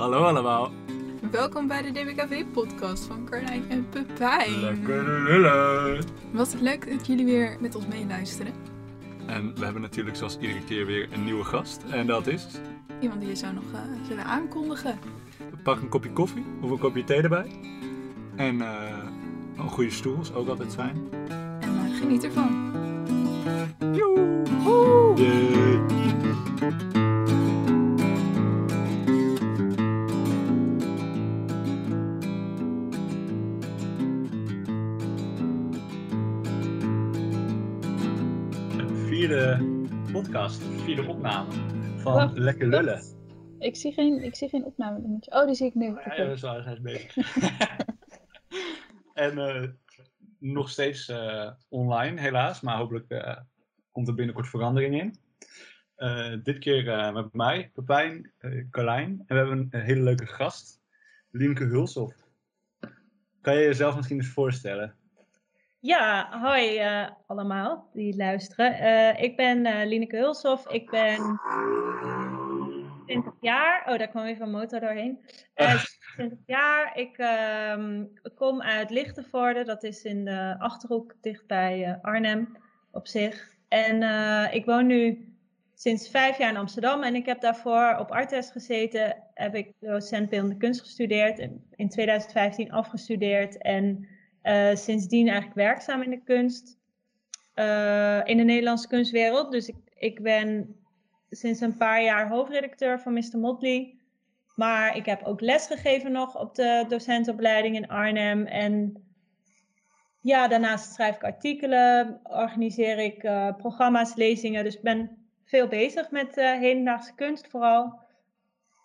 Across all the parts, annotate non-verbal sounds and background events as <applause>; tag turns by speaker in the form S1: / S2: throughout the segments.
S1: Hallo allemaal.
S2: Welkom bij de DBKV-podcast van Carlijn en Pepijn.
S1: Lekker lullen.
S2: Wat leuk dat jullie weer met ons meeluisteren.
S1: En we hebben natuurlijk zoals iedere keer weer een nieuwe gast. En dat is...
S2: Iemand die je zou nog uh, zullen aankondigen.
S1: Pak een kopje koffie of een kopje thee erbij. En uh, een goede stoel is ook altijd fijn.
S2: En uh, geniet ervan.
S1: Van
S3: Wacht,
S1: Lekker Lullen.
S3: Ik zie geen, ik zie geen opname. dingetje. Oh, die zie ik nu. Oké.
S1: Ja, dat is wel bezig. <laughs> en eh, nog steeds eh, online, helaas, maar hopelijk eh, komt er binnenkort verandering in. Eh, dit keer eh, met mij, Pepijn, eh Carlijn. En we hebben een, hele leuke gast, Liemke Hulshoff. Kan je jezelf misschien eens voorstellen?
S4: Ja, hoi eh, allemaal die luisteren. Eh, ik ben eh Lineke Hulshoff. Ik ben 20 jaar. Oh, daar kwam even een motor doorheen. Eh, 20 jaar. Ik ehm, kom uit Lichtenvoorde. Dat is in de Achterhoek, dichtbij Arnhem op zich. En ik woon nu sinds vijf jaar in Amsterdam. En ik heb daarvoor op Artes gezeten. Heb ik docent beeldende kunst gestudeerd. En in 2015 afgestudeerd. En eh, sindsdien eigenlijk werkzaam in de kunst. eh, in de Nederlandse kunstwereld. Dus ik, ik ben sinds een paar jaar hoofdredacteur van Mr. Motley. Maar ik heb ook lesgegeven nog op de docentenopleiding in Arnhem. En ja, daarnaast schrijf ik artikelen, organiseer ik eh, programma's, lezingen. Dus ben veel bezig met hedendaagse kunst vooral.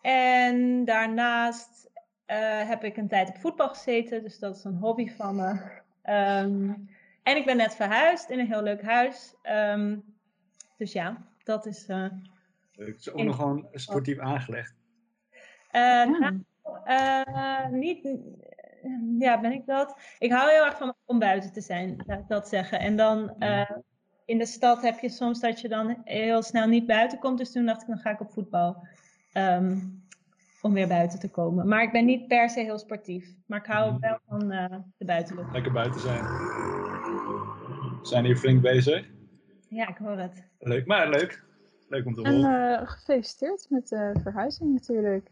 S4: En daarnaast eh, heb ik een tijd op voetbal gezeten, dus dat is een hobby van me. Ehm, en ik ben net verhuisd in een heel leuk huis. Ehm, dus ja, dat is. eh
S1: Het is ook nog gewoon sportief aangelegd.
S3: Ja.
S4: nou, eh, niet. Ja, ben ik dat? Ik hou heel erg van om buiten te zijn, laat ik dat zeggen. En dan eh, in de stad heb je soms dat je dan heel snel niet buiten komt. Dus toen dacht ik, dan ga ik op voetbal. ehm, om weer buiten te komen. Maar ik ben niet per se heel sportief. Maar ik hou
S1: Mhm.
S4: wel van eh, de buitenlucht.
S1: Lekker buiten zijn. We zijn hier flink bezig.
S4: Ja, ik hoor het.
S1: Leuk, maar leuk. Leuk om te
S3: En
S1: horen.
S3: eh, gefeliciteerd met de verhuizing natuurlijk.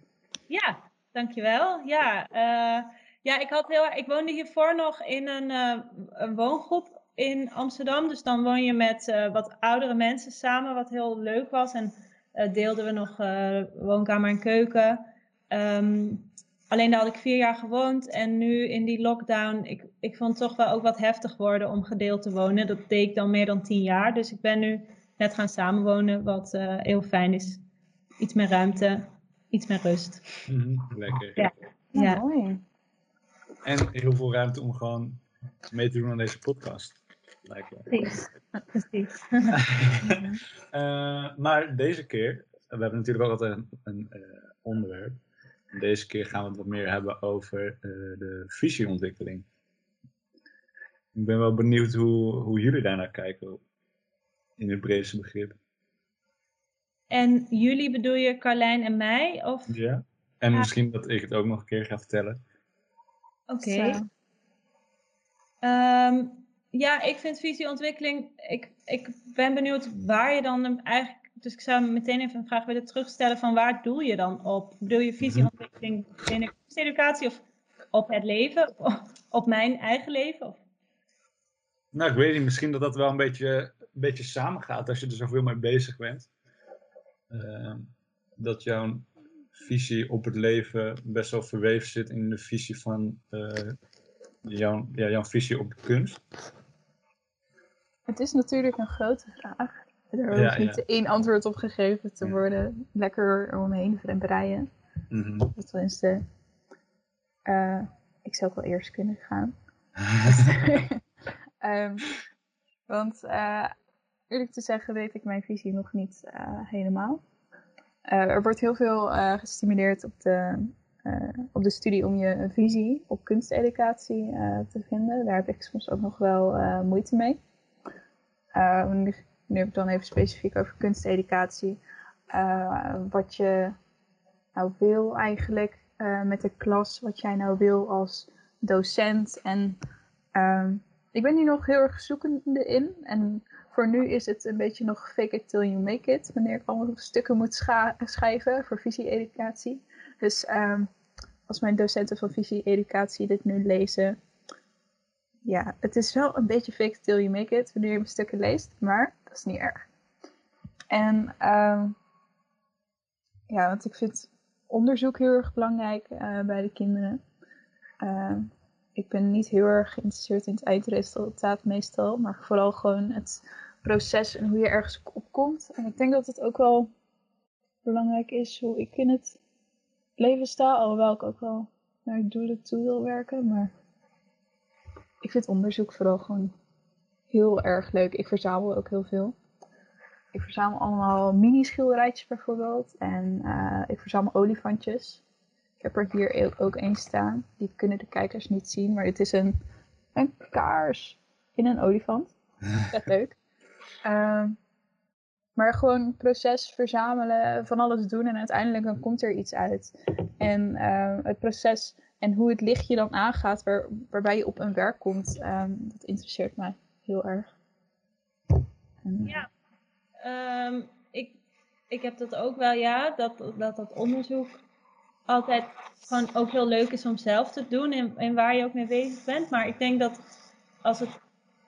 S4: Ja, dankjewel. Ja, eh, ja ik, had heel, ik woonde hiervoor nog in een, eh, een woongroep in Amsterdam. Dus dan woon je met eh, wat oudere mensen samen, wat heel leuk was. En eh, deelden we nog eh, woonkamer en keuken. Ehm, alleen daar had ik vier jaar gewoond. En nu in die lockdown, ik, ik vond het toch wel ook wat heftig worden om gedeeld te wonen. Dat deed ik dan meer dan tien jaar. Dus ik ben nu net gaan samenwonen, wat eh, heel fijn is. Iets meer ruimte, iets meer rust.
S1: Mhm, Lekker.
S4: Ja.
S3: Ja,
S4: Ja.
S3: mooi.
S1: En heel veel ruimte om gewoon mee te doen aan deze podcast. Lijkt me.
S4: Precies. Precies. <laughs>
S1: Eh, maar deze keer, we hebben natuurlijk ook altijd een, een eh, onderwerp. En deze keer gaan we het wat meer hebben over eh, de visieontwikkeling. Ik ben wel benieuwd hoe, hoe jullie daarnaar kijken. In het breedste begrip.
S4: En jullie bedoel je Carlijn en mij? Of...
S1: Ja. En
S4: Ja.
S1: misschien dat ik het ook nog een keer ga vertellen.
S4: Oké. Ehm, ja, ik vind visieontwikkeling. Ik, ik ben benieuwd waar je dan hem eigenlijk. Dus ik zou meteen even een vraag willen terugstellen: van waar doel je dan op? Bedoel je visieontwikkeling binnen kunsteducatie of op het leven? Of op mijn eigen leven? Of...
S1: Nou, ik weet niet, misschien dat dat wel een beetje, een beetje samengaat als je er zoveel mee bezig bent. Ehm, dat jouw visie op het leven best wel verweven zit in de visie van eh, jouw, ja, jouw visie op de kunst.
S3: Het is natuurlijk een grote vraag. Er hoeft niet één antwoord op gegeven te worden. Lekker omheen breien.
S1: Mhm.
S3: Tenminste, eh, ik zou ook wel eerst kunnen gaan. <laughs> <laughs> Ehm, want eh, eerlijk te zeggen weet ik mijn visie nog niet eh, helemaal. Er wordt heel veel gestimuleerd op de, op de studie om je visie op kunsteducatie te vinden. Daar heb ik soms ook nog wel moeite mee. Eh, nu, heb ik dan even specifiek over kunsteducatie. Eh, wat je nou wil eigenlijk eh, met de klas, wat jij nou wil als docent. En ehm, ik ben hier nog heel erg zoekende in. En voor nu is het een beetje nog fake it till you make it. Wanneer ik allemaal stukken moet schrijven voor visie-educatie. Dus ehm, als mijn docenten van visie-educatie dit nu lezen. Ja, het is wel een beetje fake till you make it wanneer je mijn stukken leest. Maar is niet erg. En ehm, ja, want ik vind onderzoek heel erg belangrijk uh, bij de kinderen. Uh, ik ben niet heel erg geïnteresseerd in het eindresultaat meestal, maar vooral gewoon het proces en hoe je ergens op komt. En ik denk dat het ook wel belangrijk is hoe ik in het leven sta, alhoewel ik ook wel naar doelen toe wil werken. Maar ik vind onderzoek vooral gewoon heel erg leuk. Ik verzamel ook heel veel. Ik verzamel allemaal mini-schilderijtjes bijvoorbeeld. En uh, ik verzamel olifantjes. Ik heb er hier ook één staan. Die kunnen de kijkers niet zien. Maar het is een, een kaars in een olifant. <laughs> Vet leuk. Uh, maar gewoon het proces verzamelen, van alles doen en uiteindelijk dan komt er iets uit. En uh, het proces en hoe het lichtje dan aangaat waar, waarbij je op een werk komt, um, dat interesseert mij heel erg.
S4: En, ja, um, ik, ik heb dat ook wel, ja, dat dat, dat onderzoek altijd gewoon ook heel leuk is om zelf te doen en, en waar je ook mee bezig bent. Maar ik denk dat als het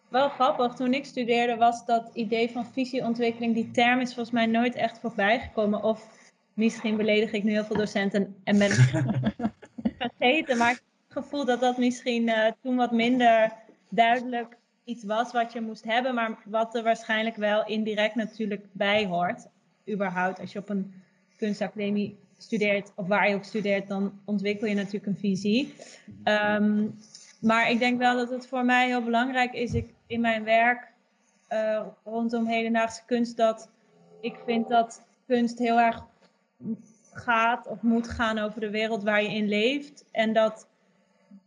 S4: wel grappig, toen ik studeerde was dat idee van visieontwikkeling, die term is volgens mij nooit echt voorbij gekomen. Of misschien beledig ik nu heel veel docenten en ben <laughs> vergeten, maar ik heb het gevoel dat dat misschien uh, toen wat minder duidelijk iets was wat je moest hebben, maar wat er waarschijnlijk wel indirect natuurlijk bij hoort. Überhaupt, als je op een kunstacademie studeert, of waar je ook studeert, dan ontwikkel je natuurlijk een visie. Um, maar ik denk wel dat het voor mij heel belangrijk is ik, in mijn werk uh, rondom hedendaagse kunst, dat ik vind dat kunst heel erg gaat of moet gaan over de wereld waar je in leeft. En dat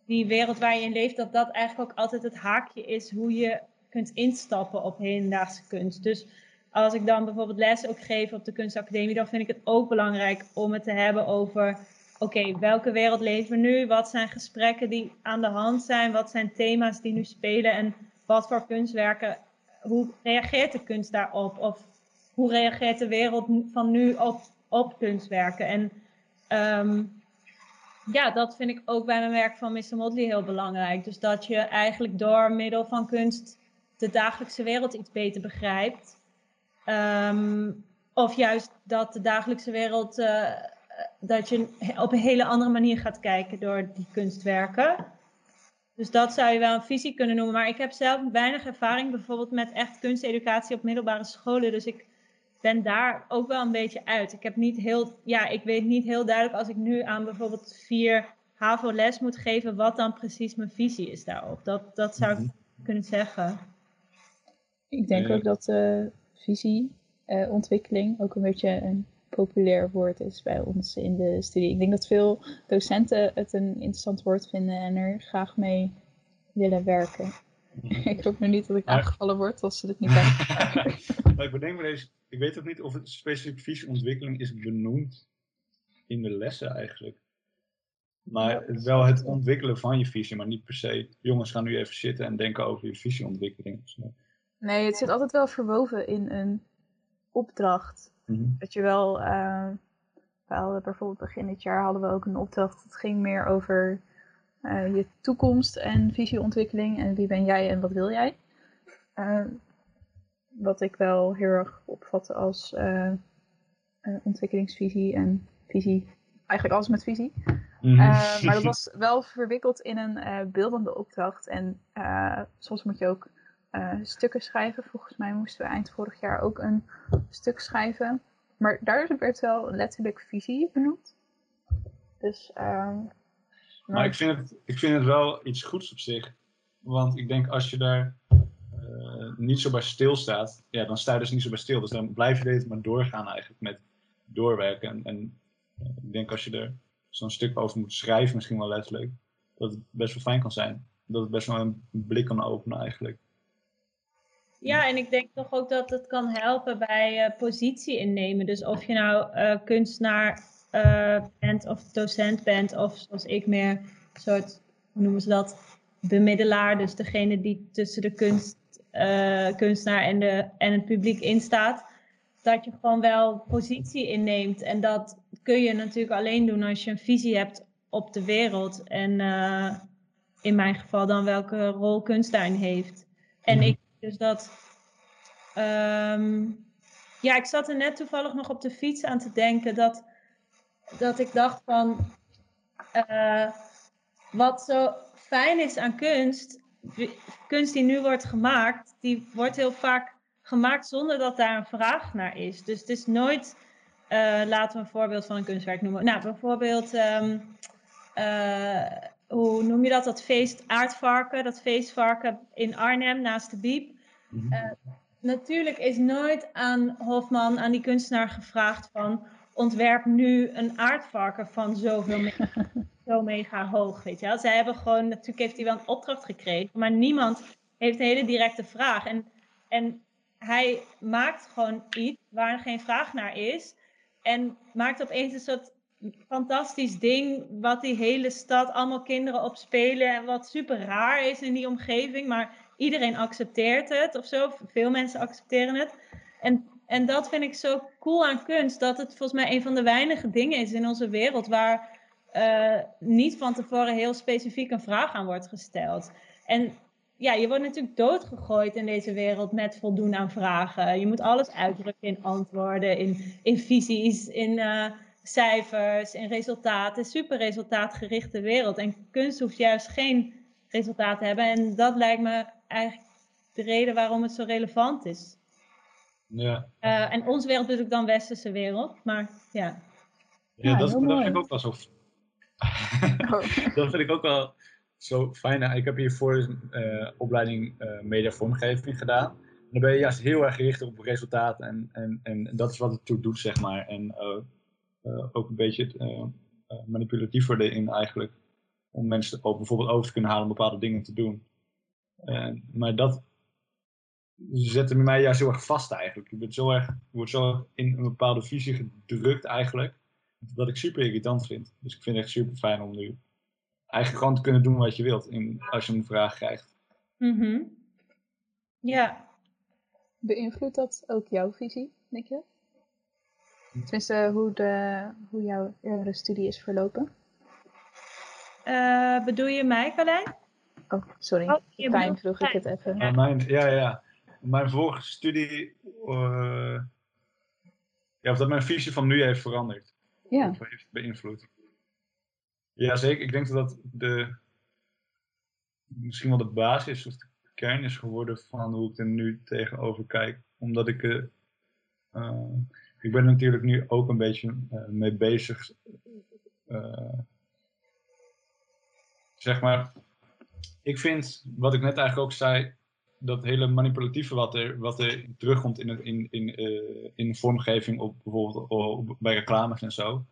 S4: die wereld waar je in leeft, dat dat eigenlijk ook altijd het haakje is hoe je kunt instappen op hedendaagse kunst. Dus als ik dan bijvoorbeeld les ook geef op de kunstacademie, dan vind ik het ook belangrijk om het te hebben over, oké, welke wereld leven we nu? Wat zijn gesprekken die aan de hand zijn? Wat zijn thema's die nu spelen? En wat voor kunstwerken, hoe reageert de kunst daarop? Of hoe reageert de wereld van nu op, op kunstwerken? En um, ja, dat vind ik ook bij mijn werk van Mr. Motley heel belangrijk. Dus dat je eigenlijk door middel van kunst de dagelijkse wereld iets beter begrijpt. Um, of juist dat de dagelijkse wereld, uh, dat je op een hele andere manier gaat kijken door die kunstwerken. Dus dat zou je wel een visie kunnen noemen. Maar ik heb zelf weinig ervaring bijvoorbeeld met echt kunsteducatie op middelbare scholen. Dus ik ben daar ook wel een beetje uit. Ik heb niet heel, ja, ik weet niet heel duidelijk als ik nu aan bijvoorbeeld vier HAVO les moet geven, wat dan precies mijn visie is daarop. Dat, dat zou ik mhm. kunnen zeggen.
S3: Ik denk ook dat uh, visieontwikkeling uh, ook een beetje een populair woord is bij ons in de studie. Ik denk dat veel docenten het een interessant woord vinden en er graag mee willen werken. <laughs> Ik hoop nu niet dat ik aangevallen word als ze dit niet hebben. <laughs>
S1: maar ik bedenk me deze ik weet ook niet of het specifiek visieontwikkeling is benoemd in de lessen eigenlijk. Maar wel het ontwikkelen van je visie, maar niet per se. Jongens gaan nu even zitten en denken over je visieontwikkeling.
S3: Nee, het zit altijd wel verwoven in een opdracht. Mm Dat je wel, uh, we hadden bijvoorbeeld begin dit jaar hadden we ook een opdracht. Het ging meer over uh, je toekomst en visieontwikkeling en wie ben jij en wat wil jij. Uh, wat ik wel heel erg opvatte als uh, ontwikkelingsvisie en visie. Eigenlijk alles met visie. Mm maar dat <laughs> was wel verwikkeld in een beeldende opdracht. En soms moet je ook stukken schrijven. Volgens mij moesten we eind vorig jaar ook een stuk schrijven. Maar daar werd wel letterlijk visie benoemd. Dus,
S1: maar, maar ik, vind het, ik vind het wel iets goeds op zich. Want ik denk als je daar niet zo bij stilstaat, ja, dan sta je dus niet zo bij stil. Dus dan blijf je deze maar doorgaan eigenlijk met doorwerken. En, en ik denk als je er zo'n stuk over moet schrijven, misschien wel letterlijk, dat het best wel fijn kan zijn. Dat het best wel een blik kan openen eigenlijk.
S4: Ja, en ik denk toch ook dat het kan helpen bij uh, positie innemen. Dus of je nou kunstenaar eh, bent of docent bent, of zoals ik meer soort, hoe noemen ze dat, bemiddelaar, dus degene die tussen de kunst, eh, kunstenaar en, de, en het publiek instaat, dat je gewoon wel positie inneemt. En dat kun je natuurlijk alleen doen als je een visie hebt op de wereld. En eh, in mijn geval dan welke rol kunst daarin heeft. En
S1: Mhm.
S4: ik dus dat. ehm, ja, ik zat er net toevallig nog op de fiets aan te denken dat, dat ik dacht van. eh, wat zo fijn is aan kunst, kunst die nu wordt gemaakt, die wordt heel vaak gemaakt zonder dat daar een vraag naar is. Dus het is nooit, eh, laten we een voorbeeld van een kunstwerk noemen. Nou, bijvoorbeeld, ehm, eh, hoe noem je dat? Dat feest Aardvarken, dat feestvarken in Arnhem naast de Biep.
S1: Mhm.
S4: Eh, natuurlijk is nooit aan Hofman, aan die kunstenaar gevraagd van ontwerp nu een aardvarken van zoveel <laughs> zo mega hoog, weet je wel. Zij hebben gewoon, natuurlijk heeft hij wel een opdracht gekregen, maar niemand heeft een hele directe vraag. En, en hij maakt gewoon iets waar geen vraag naar is en maakt opeens een soort fantastisch ding wat die hele stad, allemaal kinderen op spelen en wat super raar is in die omgeving, maar iedereen accepteert het of zo. Veel mensen accepteren het. En, en dat vind ik zo cool aan kunst, dat het volgens mij een van de weinige dingen is in onze wereld waar eh, niet van tevoren heel specifiek een vraag aan wordt gesteld. En ja, je wordt natuurlijk doodgegooid in deze wereld met voldoen aan vragen. Je moet alles uitdrukken in antwoorden, in, in visies, in eh, cijfers, in resultaten. Super resultaatgerichte wereld. En kunst hoeft juist geen resultaat te hebben. En dat lijkt me eigenlijk de reden waarom het zo relevant is.
S1: Ja,
S4: Eh, en onze wereld bedoel ik dan westerse wereld. Maar ja.
S1: ja,
S3: Ja,
S1: dat,
S3: mooi.
S1: vind ik ook wel zo. <laughs> Dat vind ik ook wel zo fijn. Ik heb hiervoor eh opleiding eh media vormgeving gedaan. En dan ben je juist heel erg gericht op resultaten. En, en, en dat is wat het toe doet, zeg maar. En eh, ook een beetje manipulatief worden in eigenlijk. Om mensen ook bijvoorbeeld over te kunnen halen om bepaalde dingen te doen. En maar dat zette mij juist heel erg vast eigenlijk. Je, bent zo erg, je wordt zo in een bepaalde visie gedrukt eigenlijk. Wat ik super irritant vind. Dus ik vind het echt super fijn om nu eigenlijk gewoon te kunnen doen wat je wilt. In, als je een vraag krijgt.
S4: Mhm. Ja.
S3: Beïnvloedt dat ook jouw visie, denk je? Tenminste, hoe, de, hoe jouw eerdere studie is verlopen?
S4: Eh, bedoel je mij, Carlijn?
S3: Oh, sorry.
S4: Oh, je
S3: vroeg ik het even.
S1: Maar mijn, ja, ja. Mijn vorige studie. eh, ja, of dat mijn visie van nu heeft veranderd.
S3: Ja,
S1: Of heeft beïnvloed. Ja, zeker. Ik denk dat dat de, misschien wel de basis of de kern is geworden van hoe ik er nu tegenover kijk. Omdat ik, eh, ik ben natuurlijk nu ook een beetje eh, mee bezig. zeg maar, ik vind, wat ik net eigenlijk ook zei, dat hele manipulatieve wat er, wat er terugkomt in, het, in, in, eh, in vormgeving, op, bijvoorbeeld op, bij reclames en zo.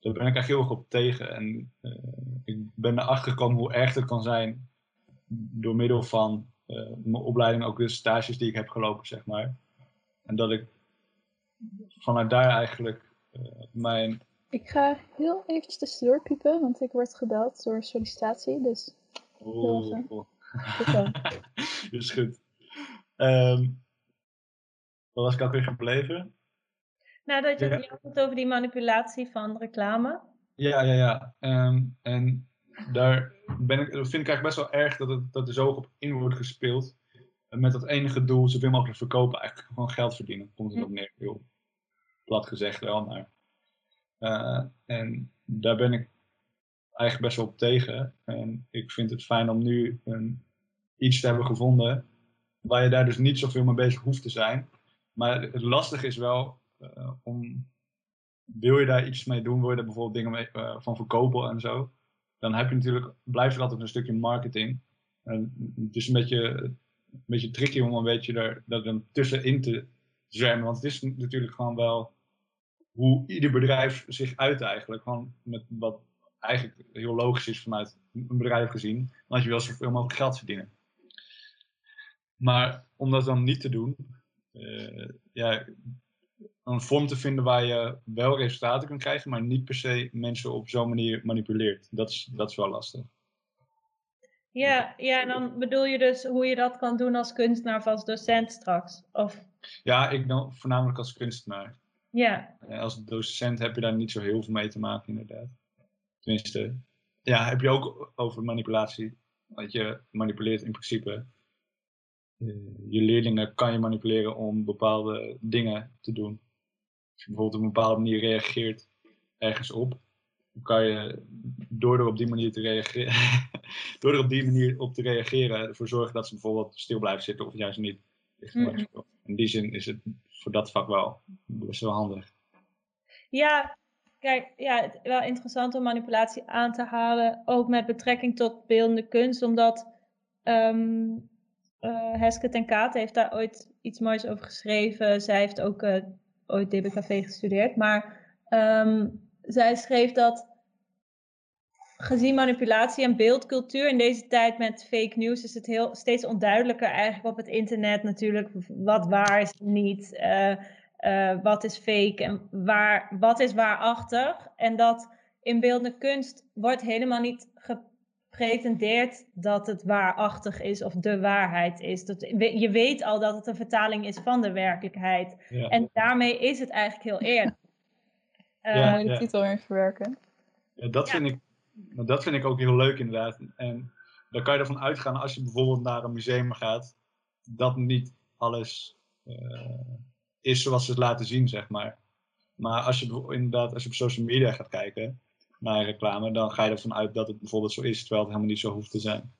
S1: Daar ben ik echt heel erg op tegen. En eh, ik ben erachter gekomen hoe erg het kan zijn door middel van eh, mijn opleiding, ook de stages die ik heb gelopen, zeg maar. En dat ik vanuit daar eigenlijk mijn...
S3: ik ga heel eventjes tussendoor piepen, want ik word gebeld door sollicitatie. Dus
S1: Oh, <laughs> is goed. Ehm waar was ik ook weer gebleven?
S4: Nou, dat je
S1: Ja.
S4: je had het over die manipulatie van reclame.
S1: Ja, ja, ja. Ehm, en daar ben ik, vind ik eigenlijk best wel erg dat, het, dat er zo op in wordt gespeeld. Met dat enige doel zoveel mogelijk verkopen, eigenlijk gewoon geld verdienen. Komt het op neer, heel plat gezegd wel, maar. eh, en daar ben ik eigenlijk best wel op tegen. En ik vind het fijn om nu een, iets te hebben gevonden waar je daar dus niet zoveel mee bezig hoeft te zijn. Maar het lastige is wel eh, om wil je daar iets mee doen, wil je daar bijvoorbeeld dingen mee, eh, van verkopen en zo, dan heb je natuurlijk, blijft er altijd een stukje marketing. En het is een beetje, een beetje tricky om een beetje daar, daar dan tussenin te zwemmen, want het is natuurlijk gewoon wel hoe ieder bedrijf zich uit eigenlijk. Gewoon met wat eigenlijk heel logisch is vanuit een bedrijf gezien, want je wil zoveel mogelijk geld verdienen. Maar om dat dan niet te doen, eh, ja, een vorm te vinden waar je wel resultaten kunt krijgen, maar niet per se mensen op zo'n manier manipuleert. Dat is, dat is wel lastig.
S4: Ja, ja, en dan bedoel je dus hoe je dat kan doen als kunstenaar of als docent straks? Of,
S1: Ja, ik dan voornamelijk als kunstenaar.
S4: ja,
S1: Eh, Als docent heb je daar niet zo heel veel mee te maken, inderdaad. Tenminste, ja, heb je ook over manipulatie. Want je manipuleert in principe. eh, je leerlingen kan je manipuleren om bepaalde dingen te doen. Als je bijvoorbeeld op een bepaalde manier reageert ergens op, dan kan je door er op die manier te reageren, <laughs> door er op die manier op te reageren, ervoor zorgen dat ze bijvoorbeeld stil blijven zitten of juist niet.
S4: Mhm.
S1: In die zin is het voor dat vak wel best wel handig.
S4: Ja, kijk, ja, het wel interessant om manipulatie aan te halen, ook met betrekking tot beeldende kunst, omdat ehm eh, Heske ten Kate heeft daar ooit iets moois over geschreven. Zij heeft ook eh, ooit DBKV gestudeerd, maar ehm, zij schreef dat gezien manipulatie en beeldcultuur in deze tijd met fake news is het heel, steeds onduidelijker eigenlijk op het internet natuurlijk wat waar is niet. eh, eh, wat is fake en waar, wat is waarachtig. En dat in beeldende kunst wordt helemaal niet gepretendeerd dat het waarachtig is of de waarheid is. Dat, je weet al dat het een vertaling is van de werkelijkheid.
S1: Ja.
S4: En daarmee is het eigenlijk heel eerlijk. <laughs> Eh,
S1: Ja,
S3: de titel weer verwerken.
S1: Ja, dat,
S4: Ja.
S1: Vind ik, nou, dat vind ik ook heel leuk inderdaad. En dan kan je ervan uitgaan als je bijvoorbeeld naar een museum gaat, dat niet alles eh, is zoals ze het laten zien, zeg maar. Maar als je inderdaad, als je op social media gaat kijken naar reclame, dan ga je ervan uit dat het bijvoorbeeld zo is, terwijl het helemaal niet zo hoeft te zijn.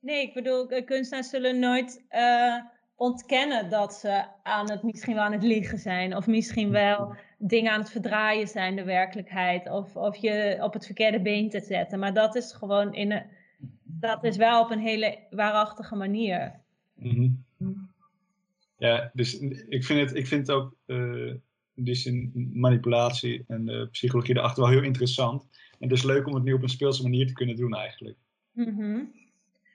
S4: Nee, ik bedoel, eh, kunstenaars zullen nooit eh, ontkennen dat ze aan het, misschien wel aan het liegen zijn. Of misschien wel dingen aan het verdraaien zijn, de werkelijkheid. Of, of je op het verkeerde been te zetten. Maar dat is gewoon in een, dat is wel op een hele waarachtige manier.
S1: Mhm. Ja, dus ik vind het, ik vind het ook eh, in die zin manipulatie en de psychologie erachter wel heel interessant. En het is leuk om het nu op een speelse manier te kunnen doen eigenlijk.
S4: Mhm.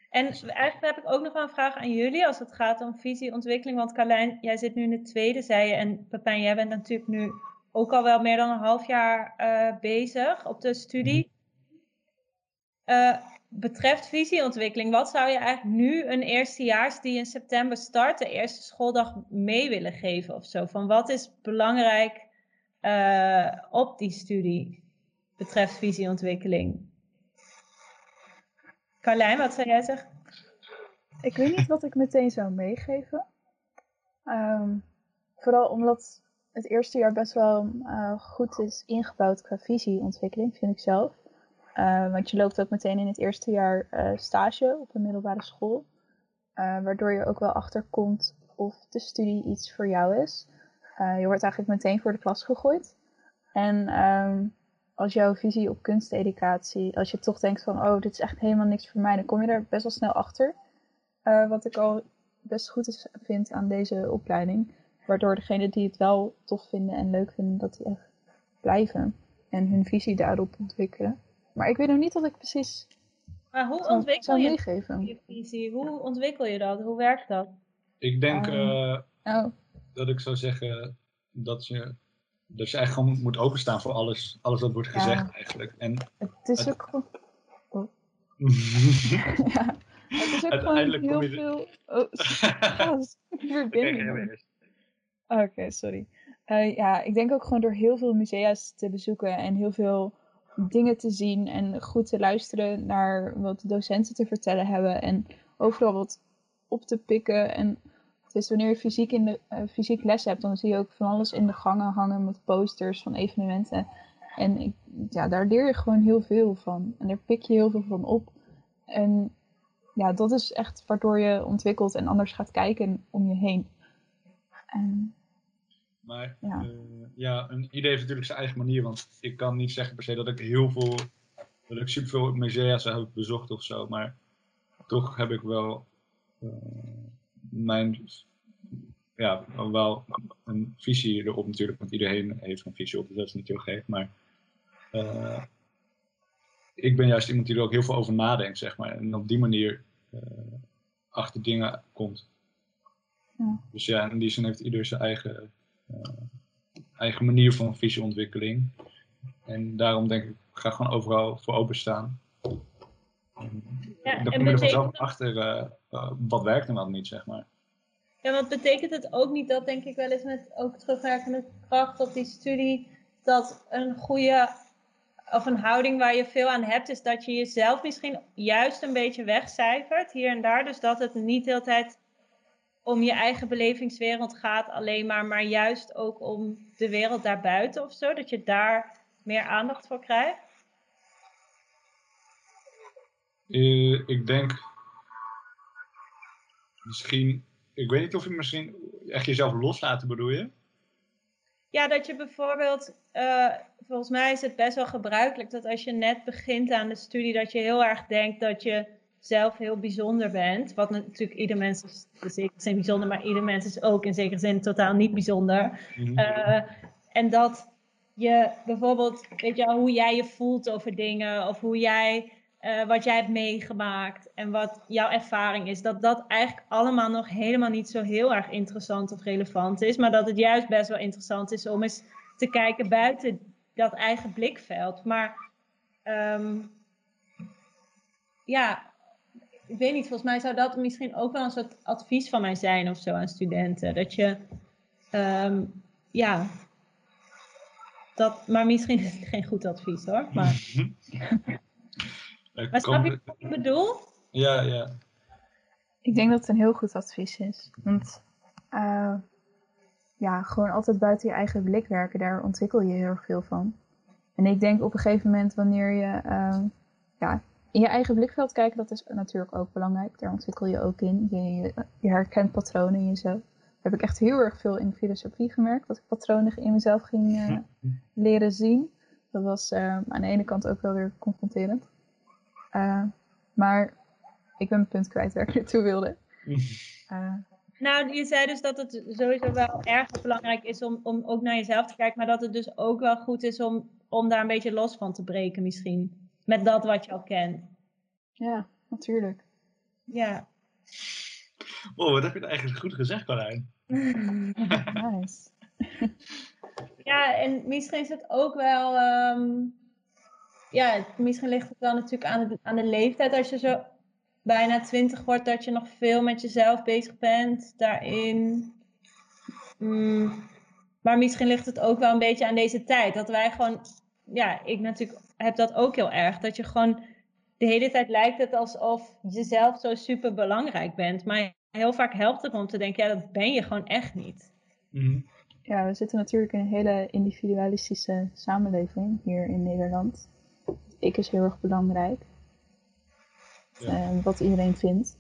S4: En eigenlijk heb ik ook nog wel een vraag aan jullie als het gaat om visieontwikkeling. Want Carlijn, jij zit nu in de tweede, zei je. En Pepijn, jij bent natuurlijk nu ook al wel meer dan een half jaar eh, bezig op de studie. Eh, betreft visieontwikkeling, wat zou je eigenlijk nu een eerstejaars die in september start, de eerste schooldag, mee willen geven of zo? Van wat is belangrijk eh, op die studie betreft visieontwikkeling? Carlijn, wat zou jij zeggen?
S3: Ik weet niet wat ik meteen zou meegeven. Ehm, vooral omdat het eerste jaar best wel eh, goed is ingebouwd qua visieontwikkeling, vind ik zelf. Eh, want je loopt ook meteen in het eerste jaar eh, stage op een middelbare school. eh, waardoor je ook wel achterkomt of de studie iets voor jou is. Je wordt eigenlijk meteen voor de klas gegooid. En ehm, als jouw visie op kunsteducatie, als je toch denkt van, oh, dit is echt helemaal niks voor mij, dan kom je er best wel snel achter. Wat ik al best goed vind aan deze opleiding. Waardoor degenen die het wel tof vinden en leuk vinden, dat die echt blijven. En hun visie daarop ontwikkelen. Maar ik weet nog niet wat ik precies
S4: Maar hoe
S3: zou,
S4: ontwikkel
S3: zou
S4: je
S3: meegeven.
S4: je visie? Hoe ontwikkel je dat? Hoe werkt dat?
S1: Ik denk
S3: Ehm.
S1: eh,
S3: Oh,
S1: dat ik zou zeggen dat je, dat je eigenlijk gewoon moet openstaan voor alles, alles wat wordt
S3: Ja.
S1: gezegd eigenlijk. En
S3: het is ook gewoon... <laughs> ja, het is ook gewoon
S1: Uiteindelijk
S3: heel
S1: kom je er-
S3: veel... Oh, <laughs> <laughs> verbinding. Oké, sorry. Eh, ja, ik denk ook gewoon door heel veel musea's te bezoeken en heel veel dingen te zien en goed te luisteren naar wat de docenten te vertellen hebben en overal wat op te pikken. En is wanneer je fysiek, in de, eh, fysiek les hebt, dan zie je ook van alles in de gangen hangen met posters van evenementen. En ik, ja, daar leer je gewoon heel veel van. En daar pik je heel veel van op. En ja, dat is echt waardoor je ontwikkelt en anders gaat kijken om je heen. En
S1: Maar
S3: Ja.
S1: ja, een idee heeft natuurlijk zijn eigen manier. Want ik kan niet zeggen per se dat ik heel veel, dat ik superveel musea's heb bezocht of zo. Maar toch heb ik wel eh, mijn, ja, wel een visie erop natuurlijk. Want iedereen heeft een visie op, dus dat is niet heel gek. Maar eh, ik ben juist iemand die er ook heel veel over nadenkt, zeg maar. En op die manier eh, achter dingen komt.
S3: Ja.
S1: Dus ja, in die zin heeft ieder zijn eigen eh, eigen manier van visieontwikkeling. En daarom denk ik, ga gewoon overal voor openstaan. En
S4: Ja,
S1: dan kom je er vanzelf achter eh, eh, wat werkt en wat niet, zeg maar.
S4: ja, want betekent het ook niet dat, denk ik wel eens met ook terugwerkende kracht op die studie, dat een goede of een houding waar je veel aan hebt, is dat je jezelf misschien juist een beetje wegcijfert hier en daar. Dus dat het niet de hele tijd om je eigen belevingswereld gaat alleen maar, maar juist ook om de wereld daarbuiten of zo. Dat je daar meer aandacht voor krijgt.
S1: Eh, ik denk misschien, ik weet niet of je misschien echt jezelf loslaten bedoel je?
S4: Ja, dat je bijvoorbeeld, eh, volgens mij is het best wel gebruikelijk dat als je net begint aan de studie, dat je heel erg denkt dat je zelf heel bijzonder bent. Wat natuurlijk ieder mens is in zekere zin bijzonder, maar ieder mens is ook in zekere zin totaal niet bijzonder.
S1: Mhm.
S4: Eh, en dat je bijvoorbeeld, weet je hoe jij je voelt over dingen of hoe jij, eh, wat jij hebt meegemaakt en wat jouw ervaring is, dat dat eigenlijk allemaal nog helemaal niet zo heel erg interessant of relevant is, maar dat het juist best wel interessant is om eens te kijken buiten dat eigen blikveld. Maar ehm, ja, ik weet niet, volgens mij zou dat misschien ook wel een soort advies van mij zijn of zo aan studenten. Dat je, ehm, ja, dat, maar misschien is het geen goed advies hoor. Maar, <laughs> <laughs> maar snap je wat ik bedoel?
S1: Ja, ja.
S3: Ik denk dat het een heel goed advies is. Want eh, ja, gewoon altijd buiten je eigen blik werken, daar ontwikkel je heel erg veel van. En ik denk op een gegeven moment wanneer je eh, ja, in je eigen blikveld kijken, dat is natuurlijk ook belangrijk. Daar ontwikkel je ook in. Je, je, je herkent patronen in jezelf. Dat heb ik echt heel erg veel in de filosofie gemerkt. Dat ik patronen in mezelf ging eh, leren zien. Dat was eh, aan de ene kant ook wel weer confronterend. Eh, maar ik ben mijn punt kwijt waar ik naartoe wilde. <laughs>
S4: Nou, je zei dus dat het sowieso wel erg belangrijk is om, om ook naar jezelf te kijken, maar dat het dus ook wel goed is om, om daar een beetje los van te breken misschien. Met dat wat je al kent.
S3: ja, natuurlijk.
S4: Ja.
S1: Wow, wat heb je nou eigenlijk goed gezegd, Carlijn? <laughs>
S3: Nice. <laughs>
S4: Ja, en misschien is het ook wel. ehm, ja, misschien ligt het wel natuurlijk aan de, aan de leeftijd. Als je zo bijna twintig wordt, dat je nog veel met jezelf bezig bent daarin. Mm, maar misschien ligt het ook wel een beetje aan deze tijd. Dat wij gewoon. Ja, ik natuurlijk heb dat ook heel erg. Dat je gewoon. De hele tijd lijkt het alsof je zelf zo super belangrijk bent. Maar heel vaak helpt het om te denken: ja, dat ben je gewoon echt niet.
S1: Mhm.
S3: Ja, we zitten natuurlijk in een hele individualistische samenleving hier in Nederland. Ik is heel erg belangrijk.
S1: Ja.
S3: eh, wat iedereen vindt.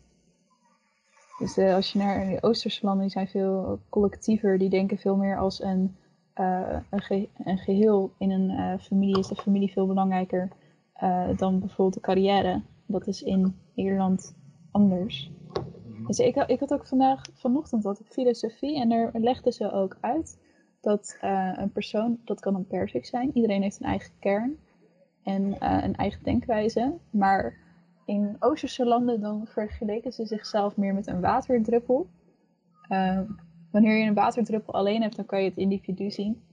S3: Dus eh, als je naar de Oosterse landen, die zijn veel collectiever. Die denken veel meer als een, eh, een, ge- een geheel. In een eh, familie is de familie veel belangrijker eh, dan bijvoorbeeld de carrière. Dat is in Nederland anders. Dus ik, ik had ook vandaag, vanochtend wat filosofie en daar legden ze ook uit dat een persoon, dat kan een persik zijn, iedereen heeft een eigen kern en een eigen denkwijze, maar in Oosterse landen dan vergeleken ze zichzelf meer met een waterdruppel. Wanneer je een waterdruppel alleen hebt, dan kan je het individu zien.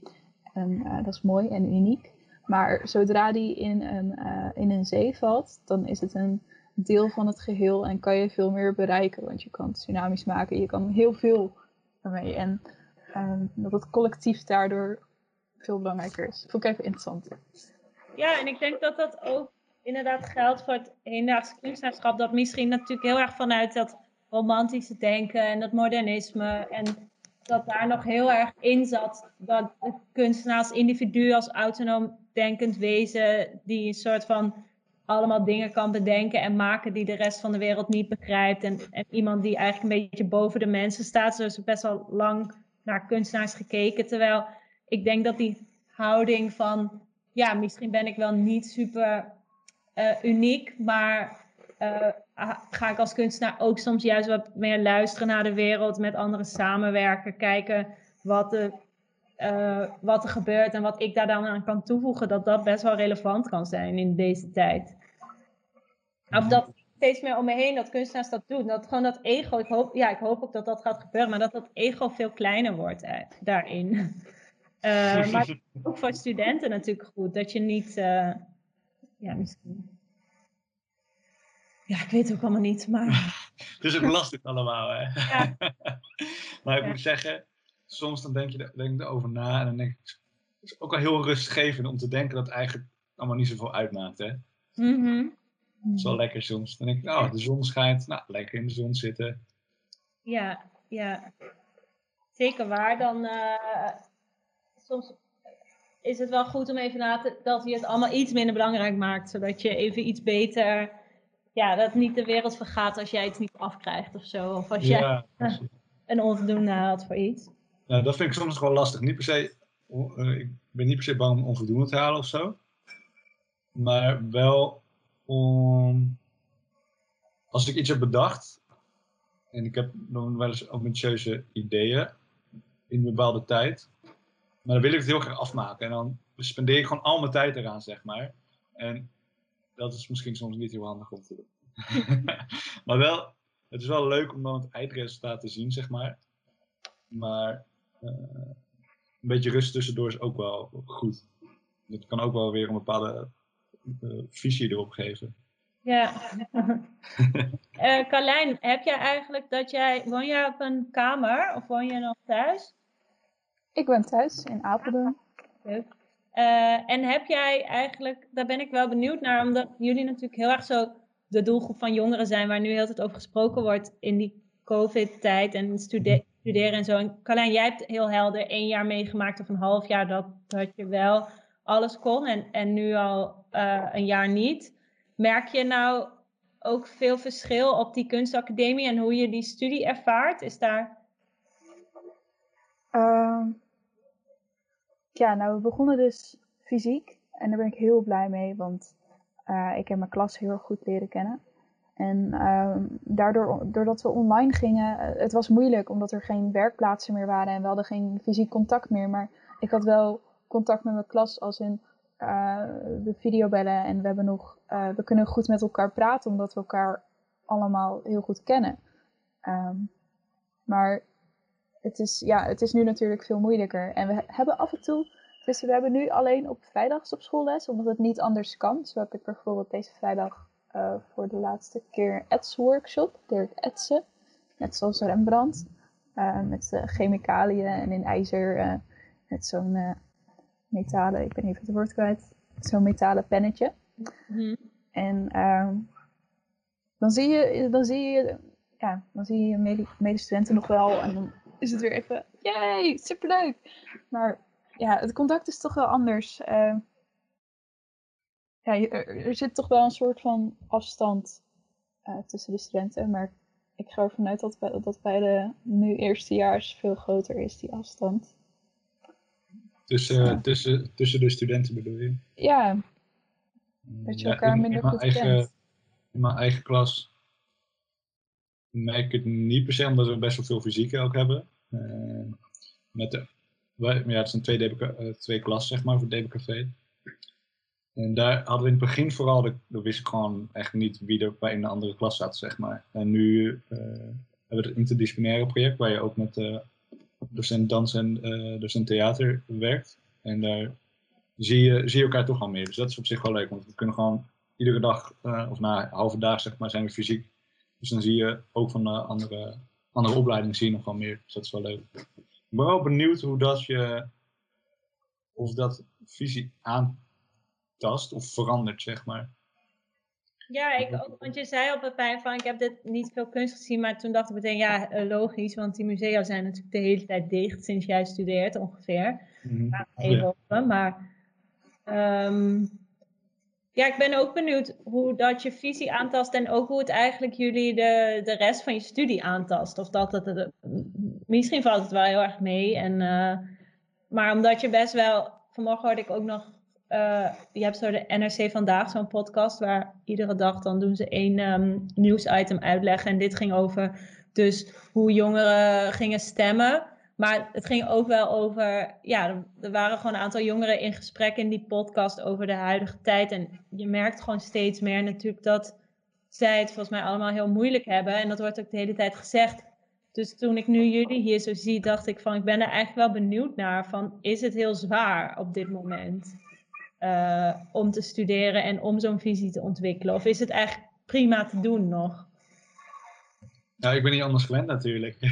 S3: En eh, dat is mooi en uniek. Maar zodra die in een, eh, in een zee valt, dan is het een deel van het geheel en kan je veel meer bereiken. Want je kan tsunamis maken, je kan heel veel ermee. En ehm, dat het collectief daardoor veel belangrijker is. Vond ik even interessant.
S4: Ja, en ik denk dat dat ook inderdaad geldt voor het hedendaagse kunstenaarschap. Dat misschien natuurlijk heel erg vanuit dat romantische denken en dat modernisme. En dat daar nog heel erg in zat dat de kunstenaar als individu, als autonoom denkend wezen, die een soort van allemaal dingen kan bedenken en maken die de rest van de wereld niet begrijpt. En, iemand die eigenlijk een beetje boven de mensen staat. Zo is best wel lang naar kunstenaars gekeken. Terwijl ik denk dat die houding van, ja, misschien ben ik wel niet super eh, uniek, maar ha- ga ik als kunstenaar ook soms juist wat meer luisteren naar de wereld, met anderen samenwerken, kijken wat, de, eh, wat er gebeurt en wat ik daar dan aan kan toevoegen, dat dat best wel relevant kan zijn in deze tijd. Of dat steeds meer om me heen, dat kunstenaars dat doen. Dat gewoon dat ego, ik hoop, ja, ik hoop ook dat dat gaat gebeuren, maar dat dat ego veel kleiner wordt eh, daarin. <laughs> Eh, maar <laughs> ook voor studenten natuurlijk goed. Dat je niet, ja, misschien. Ja, ik weet het ook allemaal niet, maar.
S1: Het is ook lastig allemaal, hè?
S4: Ja. <laughs>
S1: maar ik
S4: Ja.
S1: moet zeggen, soms dan denk je er- denk ik erover na en dan denk ik, het is ook wel heel rustgevend om te denken dat het eigenlijk allemaal niet zoveel uitmaakt, hè? Het is wel lekker soms. Dan denk ik, oh, de zon schijnt, nou, lekker in de zon zitten.
S4: Ja, ja. Zeker waar. Dan eh, soms is het wel goed om even na te dat je het allemaal iets minder belangrijk maakt. Zodat je even iets beter. Ja, dat niet de wereld vergaat als jij iets niet afkrijgt of zo. Of als jij
S1: Ja, <laughs>
S4: een onvoldoende haalt voor iets.
S1: Ja, dat vind ik soms wel lastig. Niet per se, eh, ik ben niet per se bang om onvoldoende te halen of zo. Maar wel om, als ik iets heb bedacht, en ik heb dan wel eens ambitieuze ideeën in een bepaalde tijd, maar dan wil ik het heel graag afmaken. En dan spendeer ik gewoon al mijn tijd eraan, zeg maar. En dat is misschien soms niet heel handig om te doen. <laughs> maar wel, het is wel leuk om dan het eindresultaat te zien, zeg maar. Maar eh, een beetje rust tussendoor is ook wel goed. Het kan ook wel weer een bepaalde eh, visie erop geven.
S4: Ja. <laughs> Eh Carlijn, heb jij eigenlijk dat jij. Woon jij op een kamer of woon je nog thuis?
S3: Ik ben thuis in Apeldoorn.
S4: Leuk. Eh, en heb jij eigenlijk, daar ben ik wel benieuwd naar, omdat jullie natuurlijk heel erg zo de doelgroep van jongeren zijn, waar nu heel tijd over gesproken wordt in die COVID-tijd en stude- studeren en zo. En Carlijn, jij hebt heel helder één jaar meegemaakt of een half jaar dat, dat je wel alles kon en, en nu al eh, een jaar niet. Merk je nou ook veel verschil op die kunstacademie en hoe je die studie ervaart? Is daar...
S3: ja, nou, we begonnen dus fysiek. En daar ben ik heel blij mee, want eh, ik heb mijn klas heel goed leren kennen. En ehm, daardoor, doordat we online gingen, eh, het was moeilijk omdat er geen werkplaatsen meer waren en we hadden geen fysiek contact meer. Maar ik had wel contact met mijn klas als in eh, de videobellen en we, hebben nog, we kunnen goed met elkaar praten omdat we elkaar allemaal heel goed kennen. Ehm, maar het is, ja, het is nu natuurlijk veel moeilijker. En we hebben af en toe, dus we hebben nu alleen op vrijdags op school les, omdat het niet anders kan. Zo heb ik bijvoorbeeld deze vrijdag eh, voor de laatste keer etsworkshop, leer ik etsen. Net zoals Rembrandt, eh, met eh, chemicaliën en in ijzer, met zo'n metalen, ik ben even het woord kwijt, zo'n metalen pennetje.
S4: Hm.
S3: En ehm, dan zie je, dan zie je, ja, dan zie je je mede- medestudenten nog wel en dan is het weer even, yay, superleuk. Maar ja, het contact is toch wel anders. Ehm, ja, er, er zit toch wel een soort van afstand eh, tussen de studenten, maar ik ga ervan uit dat bij, dat bij de nu eerstejaars veel groter is, die afstand.
S1: Tussen,
S3: Ja.
S1: tussen, tussen de studenten bedoel je?
S3: Ja, dat je
S1: Ja,
S3: elkaar
S1: in-
S3: minder
S1: in mijn
S3: goed
S1: eigen,
S3: kent.
S1: In mijn eigen klas merk ik het niet per se, omdat we best wel veel fysiek ook hebben. Eh, met de, ja, het zijn twee, DBK, eh, twee klassen, zeg maar, voor DBKV. En daar hadden we in het begin vooral, de, wist ik gewoon echt niet wie er bij in de andere klas zat, zeg maar. En nu eh, hebben we het interdisciplinaire project, waar je ook met eh docent dans en eh, docent theater werkt. En daar zie je, zie je elkaar toch al meer. Dus dat is op zich wel leuk, want we kunnen gewoon iedere dag, of na halve dag zeg maar, zijn we fysiek. Dus dan zie je ook van de andere, andere opleidingen zie je nog wel meer. Dus dat is wel leuk. Ik ben wel benieuwd hoe dat je, of dat visie aantast of verandert, zeg maar.
S4: Ja, ik ook. Want je zei op het pijn van ik heb dit niet veel kunst gezien, maar toen dacht ik meteen ja, eh, logisch, want die musea zijn natuurlijk de hele tijd dicht sinds jij studeert ongeveer. Even
S1: Ja.
S4: open, maar ehm, ja, ik ben ook benieuwd hoe dat je visie aantast en ook hoe het eigenlijk jullie de, de rest van je studie aantast. Of dat het, misschien valt het wel heel erg mee. En, eh, maar omdat je best wel, vanmorgen hoorde ik ook nog, eh, je hebt zo de NRC Vandaag, zo'n podcast, waar iedere dag dan doen ze één ehm, nieuwsitem uitleggen. En dit ging over dus hoe jongeren gingen stemmen. Maar het ging ook wel over, ja, er- waren gewoon een aantal jongeren in gesprek in die podcast over de huidige tijd. En je merkt gewoon steeds meer natuurlijk dat zij het volgens mij allemaal heel moeilijk hebben. En dat wordt ook de hele tijd gezegd. Dus toen ik nu jullie hier zo zie, dacht ik van, ik ben er eigenlijk wel benieuwd naar van, is het heel zwaar op dit moment eh, om te studeren en om zo'n visie te ontwikkelen? Of is het eigenlijk prima te doen nog?
S1: Ja, ik ben niet anders gewend natuurlijk. <laughs>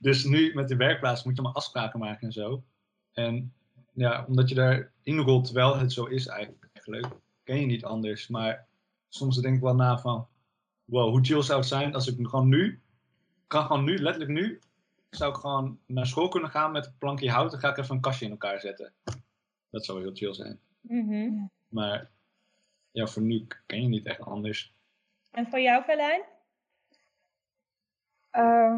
S1: dus nu met de werkplaats moet je maar afspraken maken en zo. En ja, omdat je daar inrolt terwijl het zo is eigenlijk, ken je niet anders. Maar soms denk ik wel na van, wow, hoe chill zou het zijn als ik gewoon nu, kan gewoon nu, letterlijk nu, zou ik gewoon naar school kunnen gaan met een plankje hout en ga ik even een kastje in elkaar zetten. Dat zou heel chill zijn.
S4: Mhm.
S1: Maar ja, voor nu ken je niet echt anders.
S4: En voor jou, Carlijn?
S3: Eh,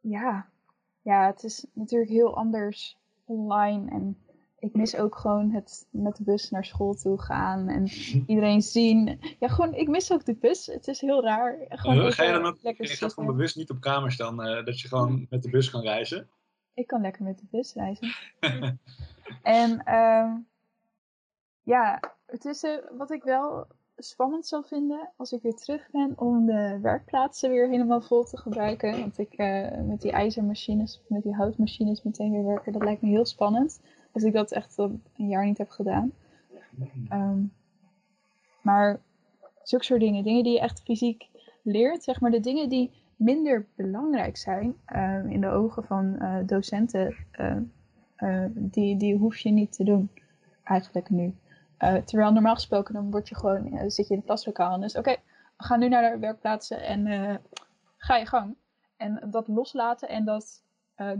S3: ja. ja, het is natuurlijk heel anders online. En ik mis ook gewoon het met de bus naar school toe gaan en <laughs> iedereen zien. Ja, gewoon, ik mis ook de bus. Het is heel raar. Gewoon
S1: Uh, ga je dan ook,
S3: lekker
S1: je gaat gewoon bewust niet op kamers dan, eh, dat je gewoon met de bus kan reizen?
S3: Ik kan lekker met de bus reizen. <laughs> en ehm, ja, het is eh, wat ik wel spannend zou vinden als ik weer terug ben om de werkplaatsen weer helemaal vol te gebruiken. Want ik eh, met die ijzermachines, met die houtmachines meteen weer werken, dat lijkt me heel spannend. Als ik dat echt al een jaar niet heb gedaan. Ehm, maar zulke soort dingen, dingen die je echt fysiek leert, zeg maar de dingen die minder belangrijk zijn eh, in de ogen van eh, docenten, eh, die, die hoef je niet te doen eigenlijk nu. Eh, terwijl normaal gesproken dan word je gewoon, eh, zit je in het klaslokaal en is oké, we gaan nu naar de werkplaatsen en eh, ga je gang. En dat loslaten en dat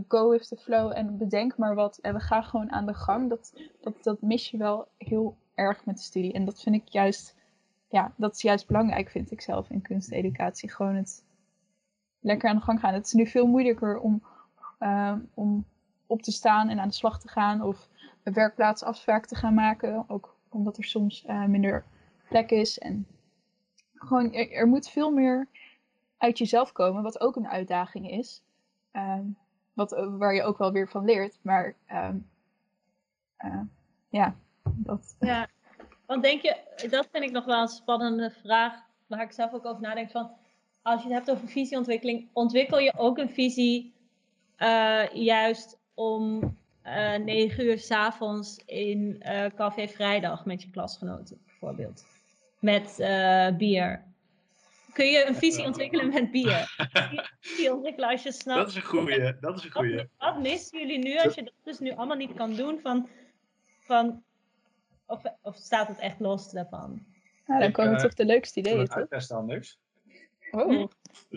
S3: go with the flow en bedenk maar wat en we gaan gewoon aan de gang, dat, dat, dat mis je wel heel erg met de studie. En dat vind ik juist, ja, dat is juist belangrijk vind ik zelf in kunsteducatie. Gewoon het lekker aan de gang gaan. Het is nu veel moeilijker om, eh, om op te staan en aan de slag te gaan of een werkplaatsafspraak te gaan maken. Ook omdat er soms eh, minder plek is. En gewoon, er, moet veel meer uit jezelf komen, wat ook een uitdaging is. Ehm, wat, eh, waar je ook wel weer van leert. Maar ehm, eh, ja, dat.
S4: Ja, want denk je, dat vind ik nog wel een spannende vraag, waar ik zelf ook over nadenk van, als je het hebt over visieontwikkeling, ontwikkel je ook een visie juist om eh negen uur s'avonds in eh Café Vrijdag met je klasgenoten, bijvoorbeeld, met eh, bier. Kun je een visie ontwikkelen met bier? Kun <laughs> je een visie ontwikkelen als je snapt
S1: Dat is een goeie, dat is een goeie.
S4: wat, wat missen jullie nu als je dat dus nu allemaal niet kan doen? Van, van, of, of staat het echt los daarvan?
S3: Nou, dan komen toch de leukste
S1: Zullen we
S3: ideeën,
S1: het
S3: toch?
S1: uittesten anders?
S3: Oh.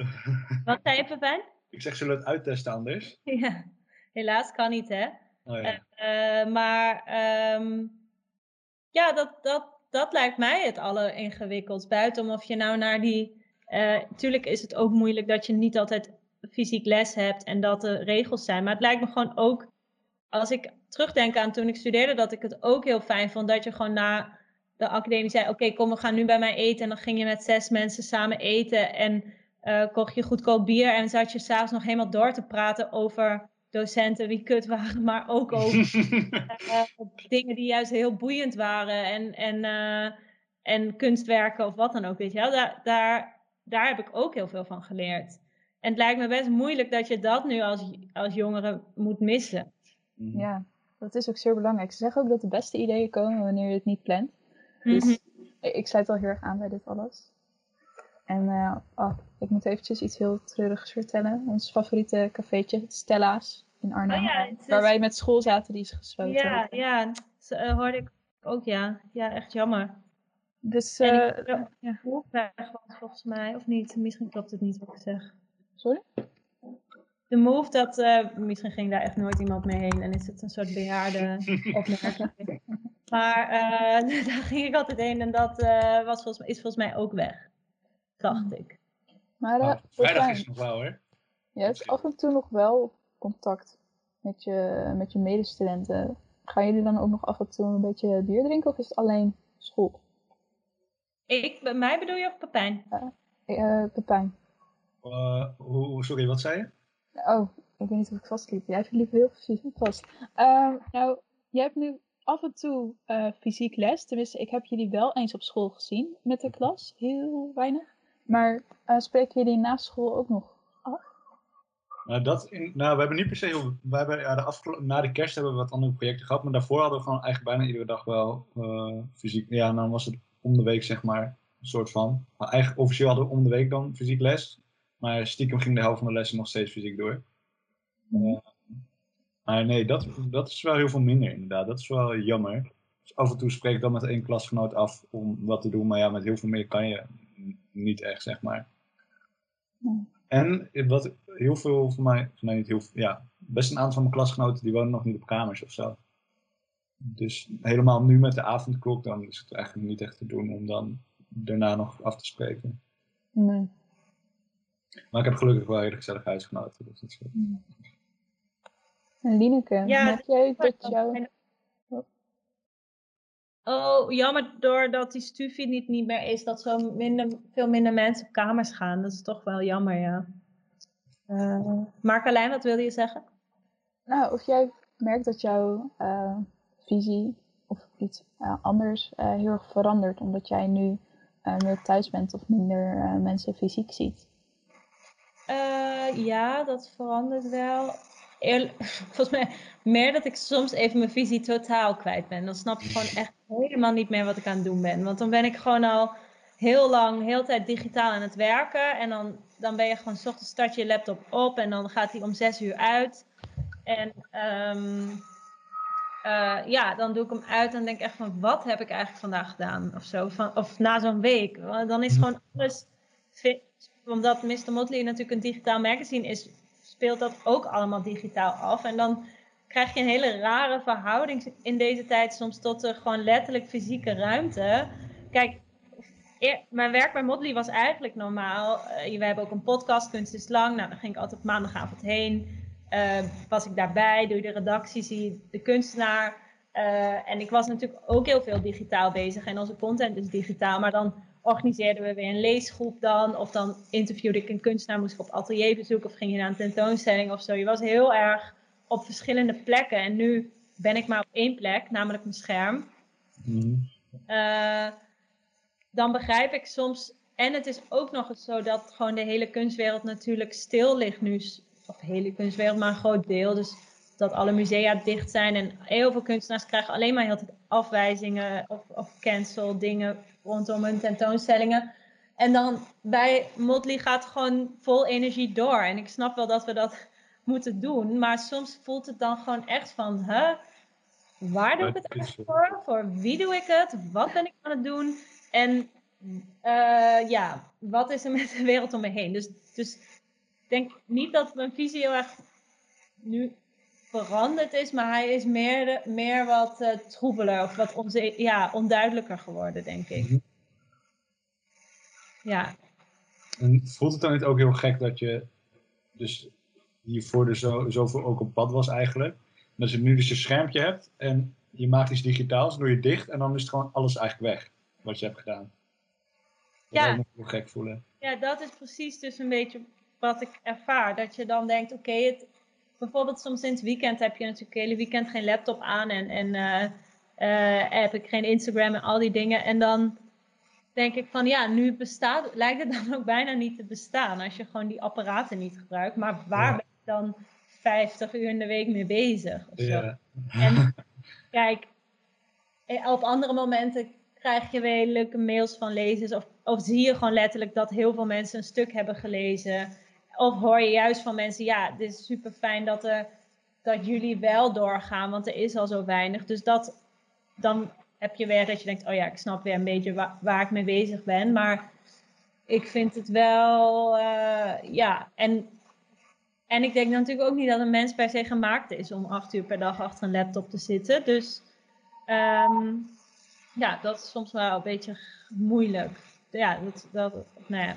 S3: <laughs>
S4: Wat zei je, Pepijn?
S1: Ik zeg, zullen we het uittesten anders?
S4: Ja, helaas kan niet, hè?
S1: Oh.
S4: Eh, maar ehm, ja, dat, dat, dat lijkt mij het alleringewikkeldst. Buiten of je nou naar die... tuurlijk is het ook moeilijk dat je niet altijd fysiek les hebt en dat er regels zijn. Maar het lijkt me gewoon ook, als ik terugdenk aan toen ik studeerde, dat ik het ook heel fijn vond dat je gewoon na de academie zei: Oké, kom, we gaan nu bij mij eten. En dan ging je met zes mensen samen eten en eh, kocht je goedkoop bier. En zat je s'avonds nog helemaal door te praten over docenten die kut waren, <laughs> maar ook over <laughs> eh, dingen die juist heel boeiend waren en, en, eh, en kunstwerken of wat dan ook, weet je wel. Daar, daar, daar heb ik ook heel veel van geleerd. En het lijkt me best moeilijk dat je dat nu als, als jongere moet missen.
S1: Mhm.
S3: Ja, dat is ook zeer belangrijk. Ze zeggen ook dat de beste ideeën komen wanneer je het niet plant. Dus
S4: Mhm.
S3: ik, ik sluit wel heel erg aan bij dit alles. En eh, oh, ik moet eventjes iets heel treurigs vertellen. Ons favoriete cafeetje, Stella's in Arnhem.
S4: Oh ja, is-
S3: Waar wij met school zaten, die is gesloten.
S4: Ja, ja, dat eh, hoorde ik ook, ja. Ja, echt jammer.
S3: Dus,
S4: En
S3: eh,
S4: ik ja.
S3: ja.
S4: weg volgens mij, of niet? Misschien klopt het niet wat ik zeg.
S3: sorry?
S4: De move, dat, eh, misschien ging daar echt nooit iemand mee heen en is het een soort bejaarde <laughs> opmerking. Maar eh, <laughs> daar ging ik altijd heen en dat eh, was volgens mij, is volgens mij ook weg. Dacht ik.
S3: Maar eh,
S1: Oh, vrijdag
S3: Martijn,
S1: is het nog wel hoor.
S3: je hebt af en toe nog wel contact met je, met je medestudenten. Gaan jullie dan ook nog af en toe een beetje bier drinken of is het alleen school?
S4: ik. Bij mij bedoel je of Pepijn?
S3: Eh Pepijn.
S1: Eh, hoe, hoe- sorry, wat zei je?
S3: Oh, ik weet niet of ik vastliep. Jij liep heel precies vast. Ehm, nou, jij hebt nu af en toe eh, fysiek les. Tenminste, ik heb jullie wel eens op school gezien met de klas. Heel weinig. Maar uh, spreken jullie na school ook nog af?
S1: Nou, dat in, nou, we hebben niet per se heel, we hebben, ja, de na de kerst hebben we wat andere projecten gehad, maar daarvoor hadden we gewoon eigenlijk bijna iedere dag wel uh, fysiek. Ja, dan was het om de week zeg maar, een soort van. Maar eigenlijk officieel hadden we om de week dan fysiek les, maar stiekem ging de helft van de lessen nog steeds fysiek door. Uh, maar nee, dat, dat is wel heel veel minder inderdaad. Dat is wel jammer. Dus af en toe spreek ik dan met één klasgenoot af om wat te doen, maar ja, met heel veel meer kan je niet echt, zeg maar. En wat heel veel van mij, van mij niet heel ja, best een aantal van mijn klasgenoten die wonen nog niet op kamers of zo. Dus helemaal nu met de avondklok, dan is het eigenlijk niet echt te doen om dan daarna nog af te spreken.
S3: Nee.
S1: Maar ik heb gelukkig wel hele gezellige huisgenoten. Dus dat is
S3: En Lineke,
S4: Ja,
S3: merk jij dat jou...
S4: Oh, jammer doordat die stufie niet, niet meer is, dat zo minder, veel minder mensen op kamers gaan. Dat is toch wel jammer, ja. Uh, maar Carlijn, wat wilde je zeggen?
S3: Nou, of jij merkt dat jouw uh, visie of iets uh, anders heel erg verandert, omdat jij nu meer thuis bent of minder mensen fysiek ziet.
S4: ja, dat verandert wel. Eerlijk, <laughs> volgens mij meer dat ik soms even mijn visie totaal kwijt ben. Dan snap ik gewoon <laughs> echt helemaal niet meer wat ik aan het doen ben. Want dan ben ik gewoon al heel lang, heel tijd digitaal aan het werken. En dan, dan ben je gewoon, s ochtends start je je laptop op en dan gaat hij om zes uur uit. En um, uh, ja, dan doe ik hem uit en denk echt van, wat heb ik eigenlijk vandaag gedaan? Of zo, van, of na zo'n week. Dan is gewoon alles, omdat Mr. Motley natuurlijk een digitaal magazine is, speelt dat ook allemaal digitaal af. En dan krijg je een hele rare verhouding in deze tijd soms tot de gewoon letterlijk fysieke ruimte. Kijk, mijn werk bij Motley was eigenlijk normaal. Uh, we hebben ook een podcast, Kunst is Lang. Nou, dan ging ik altijd maandagavond heen. Uh, was ik daarbij, doe je de redactie, zie de kunstenaar. Uh, en ik was natuurlijk ook heel veel digitaal bezig. En onze content is digitaal. Maar dan organiseerden we weer een leesgroep dan. Of dan interviewde ik een kunstenaar, moest ik op atelier Of ging je naar een tentoonstelling of zo. Je was heel erg op verschillende plekken. En nu ben ik maar op één plek, namelijk mijn scherm.
S1: Mm.
S4: Uh, dan begrijp ik soms. En het is ook nog eens zo dat gewoon de hele kunstwereld natuurlijk stil ligt nu. Of de hele kunstwereld, maar een groot deel. Dus dat alle musea dicht zijn. En heel veel kunstenaars krijgen alleen maar heel tijd afwijzingen of, of cancel dingen rondom hun tentoonstellingen. En dan bij Motley gaat het gewoon vol energie door. En ik snap wel dat we dat <laughs> moeten doen. Maar soms voelt het dan gewoon echt van, huh? Waar doe ik het eigenlijk voor? Voor wie doe ik het? Wat ben ik aan het doen? En uh, ja, wat is er met de wereld om me heen? Dus, dus ik denk niet dat mijn visie heel erg nu veranderd is, maar hij is meer, meer wat uh, troebeler of wat onze, ja, onduidelijker geworden, denk ik.
S1: Mhm.
S4: Ja.
S1: En voelt het dan niet ook heel gek dat je dus hiervoor er zo, zoveel ook op pad was eigenlijk? Dat je nu dus je schermpje hebt en je maakt iets digitaals, doe je dicht en dan is het gewoon alles eigenlijk weg wat je hebt gedaan. Dat
S4: ja.
S1: me heel gek voelen.
S4: Ja, dat is precies dus een beetje wat ik ervaar. Dat je dan denkt, oké, het bijvoorbeeld soms in het weekend heb je natuurlijk het hele weekend geen laptop aan en, en uh, uh, heb ik geen Instagram en al die dingen. En dan denk ik van ja, nu bestaat, lijkt het <laughs> dan ook bijna niet te bestaan als je gewoon die apparaten niet gebruikt. Maar waar
S1: Ja.
S4: ben je dan 50 uur in de week mee bezig? Of zo?
S1: Ja.
S4: En <laughs> kijk, eh, op andere momenten krijg je weer leuke mails van lezers. Of, of zie je gewoon letterlijk dat heel veel mensen een stuk hebben gelezen. Of hoor je juist van mensen, ja, dit is super fijn dat, er, dat jullie wel doorgaan, want er is al zo weinig. Dus dat, dan heb je weer dat je denkt, oh ja, ik snap weer een beetje waar, waar ik mee bezig ben. Maar ik vind het wel, eh, ja, en, en ik denk natuurlijk ook niet dat een mens per se gemaakt is om acht uur per dag achter een laptop te zitten. Dus ehm, ja, dat is soms wel een beetje moeilijk. Ja, dat, dat nou ja,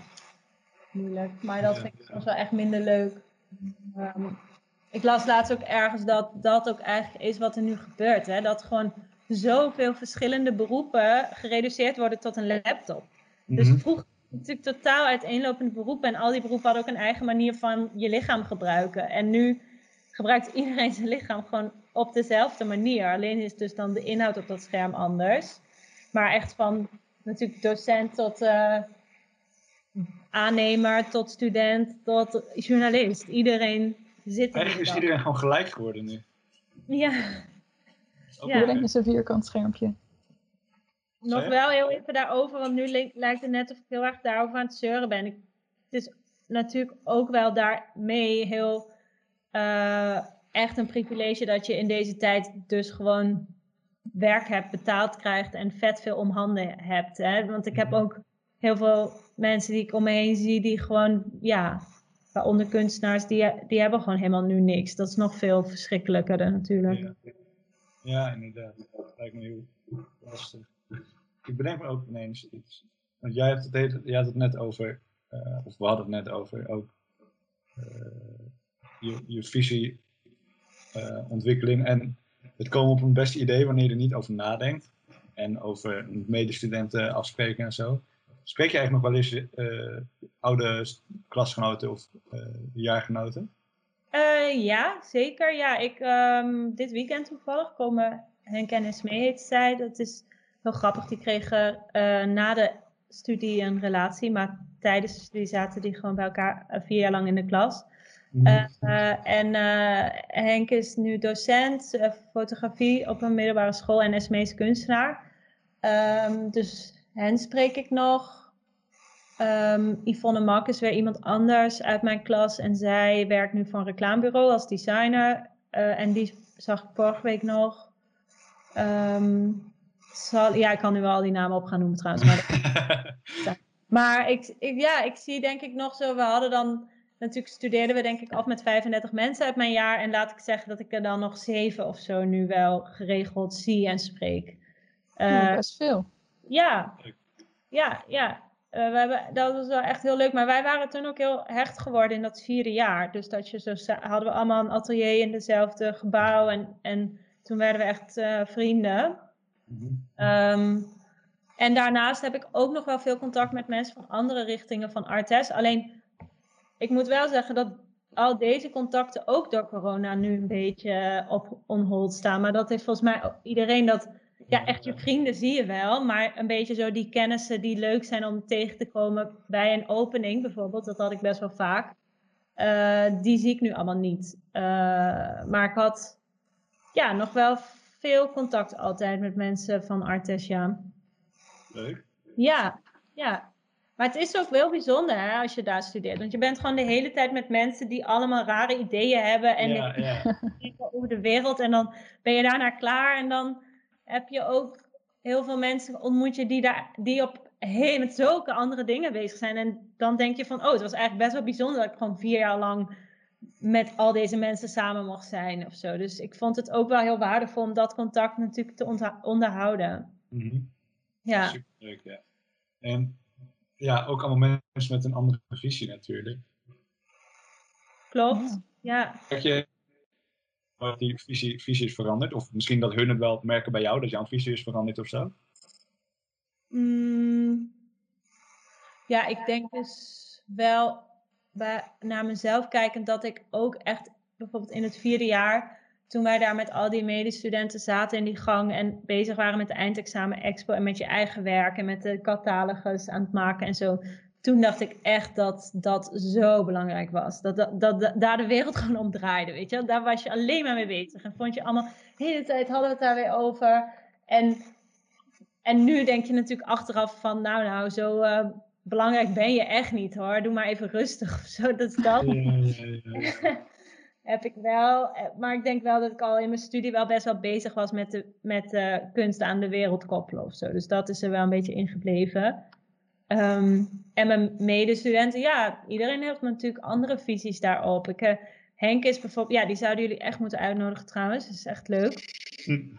S4: moeilijk. Maar dat vind ik soms wel echt minder leuk. Ehm, ik las laatst ook ergens dat dat ook eigenlijk is wat er nu gebeurt. Hè? Dat gewoon zoveel verschillende beroepen gereduceerd worden tot een laptop. Dus
S1: Mhm.
S4: vroeger natuurlijk totaal uiteenlopende beroepen. En al die beroepen hadden ook een eigen manier van je lichaam gebruiken. En nu gebruikt iedereen zijn lichaam gewoon op dezelfde manier. Alleen is dus dan de inhoud op dat scherm anders. Maar echt van natuurlijk docent tot, eh, aannemer tot student tot journalist. Iedereen zit er.
S1: Eigenlijk is iedereen gewoon gelijk geworden nu.
S4: Ja.
S1: Ook
S4: Ja.
S1: wel,
S3: Iedereen is een vierkant schermpje.
S4: Nog wel heel even daarover, want nu li- lijkt het net of ik heel erg daarover aan het zeuren ben. Ik, het is natuurlijk ook wel daarmee heel eh, echt een privilege dat je in deze tijd dus gewoon werk hebt, betaald krijgt en vet veel om handen hebt. Hè? Want ik heb ook heel veel mensen die ik om me heen zie die gewoon, ja, waaronder kunstenaars, die, die hebben gewoon helemaal nu niks. Dat is nog veel verschrikkelijker natuurlijk.
S1: Ja. inderdaad. Dat lijkt me heel lastig. Ik bedenk me ook ineens iets. Want jij, hebt het, had het net over, eh, of we hadden het net over, ook eh, je, je visie, eh, ontwikkeling. En het komen op een beste idee wanneer je er niet over nadenkt. En over medestudenten afspreken en zo. Spreek je eigenlijk nog wel eens eh, oude klasgenoten of eh, jaargenoten?
S4: Eh, ja, zeker. Ja, ik, ehm, dit weekend toevallig komen Henk en Esmee heet zij. Dat is heel grappig. Die kregen na de studie een relatie, maar tijdens de studie zaten die gewoon bij elkaar vier jaar lang in de klas. Eh, en Henk is nu docent fotografie op een middelbare school en Esmee is kunstenaar. Ehm, dus hen spreek ik nog. Ehm, Yvonne Mak is weer iemand anders uit mijn klas en zij werkt nu voor een reclamebureau als designer. Eh, en die zag ik vorige week nog. Ehm, zal, ja, ik kan nu wel al die namen op gaan noemen trouwens. Maar <laughs> maar ik, ik, ja, ik zie denk ik nog zo, we hadden dan, natuurlijk studeerden we denk ik af met 35 mensen uit mijn jaar. En laat ik zeggen dat ik er dan nog zeven of zo nu wel geregeld zie en spreek.
S3: Ja,
S4: Eh,
S3: best veel.
S4: Ja, ja, ja. Eh, we hebben, dat was wel echt heel leuk. Maar wij waren toen ook heel hecht geworden in dat vierde jaar. Dus dat je zo hadden we allemaal een atelier in dezelfde gebouw. En, en toen werden we echt eh, vrienden.
S1: Mhm.
S4: Ehm, en daarnaast heb ik ook nog wel veel contact met mensen van andere richtingen van Artes. Alleen, ik moet wel zeggen dat al deze contacten ook door corona nu een beetje op on hold staan. Maar dat heeft volgens mij iedereen dat... Ja, echt je vrienden zie je wel, maar een beetje zo die kennissen die leuk zijn om tegen te komen bij een opening bijvoorbeeld, dat had ik best wel vaak. Eh, die zie ik nu allemaal niet. Eh, maar ik had ja, nog wel veel contact altijd met mensen van Artes, ja.
S1: Leuk.
S4: Ja, ja. Maar het is ook wel bijzonder hè, als je daar studeert. Want je bent gewoon de hele tijd met mensen die allemaal rare ideeën hebben. En
S1: ja, ja. <laughs>
S4: over de wereld. En dan ben je daarna klaar. En dan heb je ook heel veel mensen ontmoet je die, daar, die op heel, met zulke andere dingen bezig zijn. En dan denk je van, oh, het was eigenlijk best wel bijzonder dat ik gewoon vier jaar lang met al deze mensen samen mocht zijn of zo. Dus ik vond het ook wel heel waardevol om dat contact natuurlijk te onderhouden.
S1: Mhm.
S4: Ja,
S1: Superleuk, ja. En ja, ook allemaal mensen met een andere visie natuurlijk.
S4: klopt. Ja.
S1: Je dat die visie, visie is veranderd? Of misschien dat hun het wel merken bij jou, dat jouw visie is veranderd of zo?
S4: Mm, ja, ik denk dus wel bij, naar mezelf kijkend dat ik ook echt bijvoorbeeld in het vierde jaar, toen wij daar met al die medestudenten zaten in die gang en bezig waren met de eindexamen expo en met je eigen werk en met de catalogus aan het maken en zo. Toen dacht ik echt dat dat zo belangrijk was. Dat, dat, dat, daar de wereld <laughs> gewoon om draaide, weet je. Daar was je alleen maar mee bezig. En vond je allemaal, de hele tijd hadden we het daar weer over. En en nu denk je natuurlijk achteraf van, nou nou, zo eh, belangrijk ben je echt niet hoor. Doe maar even rustig of zo. Dat is dat.
S1: Ja, ja, ja, ja. <laughs>
S4: Heb ik wel. Eh, Maar ik denk wel dat ik al in mijn studie wel best wel bezig was met, de, met eh, kunst aan de wereld koppelen of zo. Dus dat is er wel een beetje ingebleven. Ehm, en mijn medestudenten, ja, iedereen heeft natuurlijk andere visies daarop. Ik, eh, Henk is bijvoorbeeld, ja, die zouden jullie echt moeten uitnodigen trouwens. Dat is echt leuk.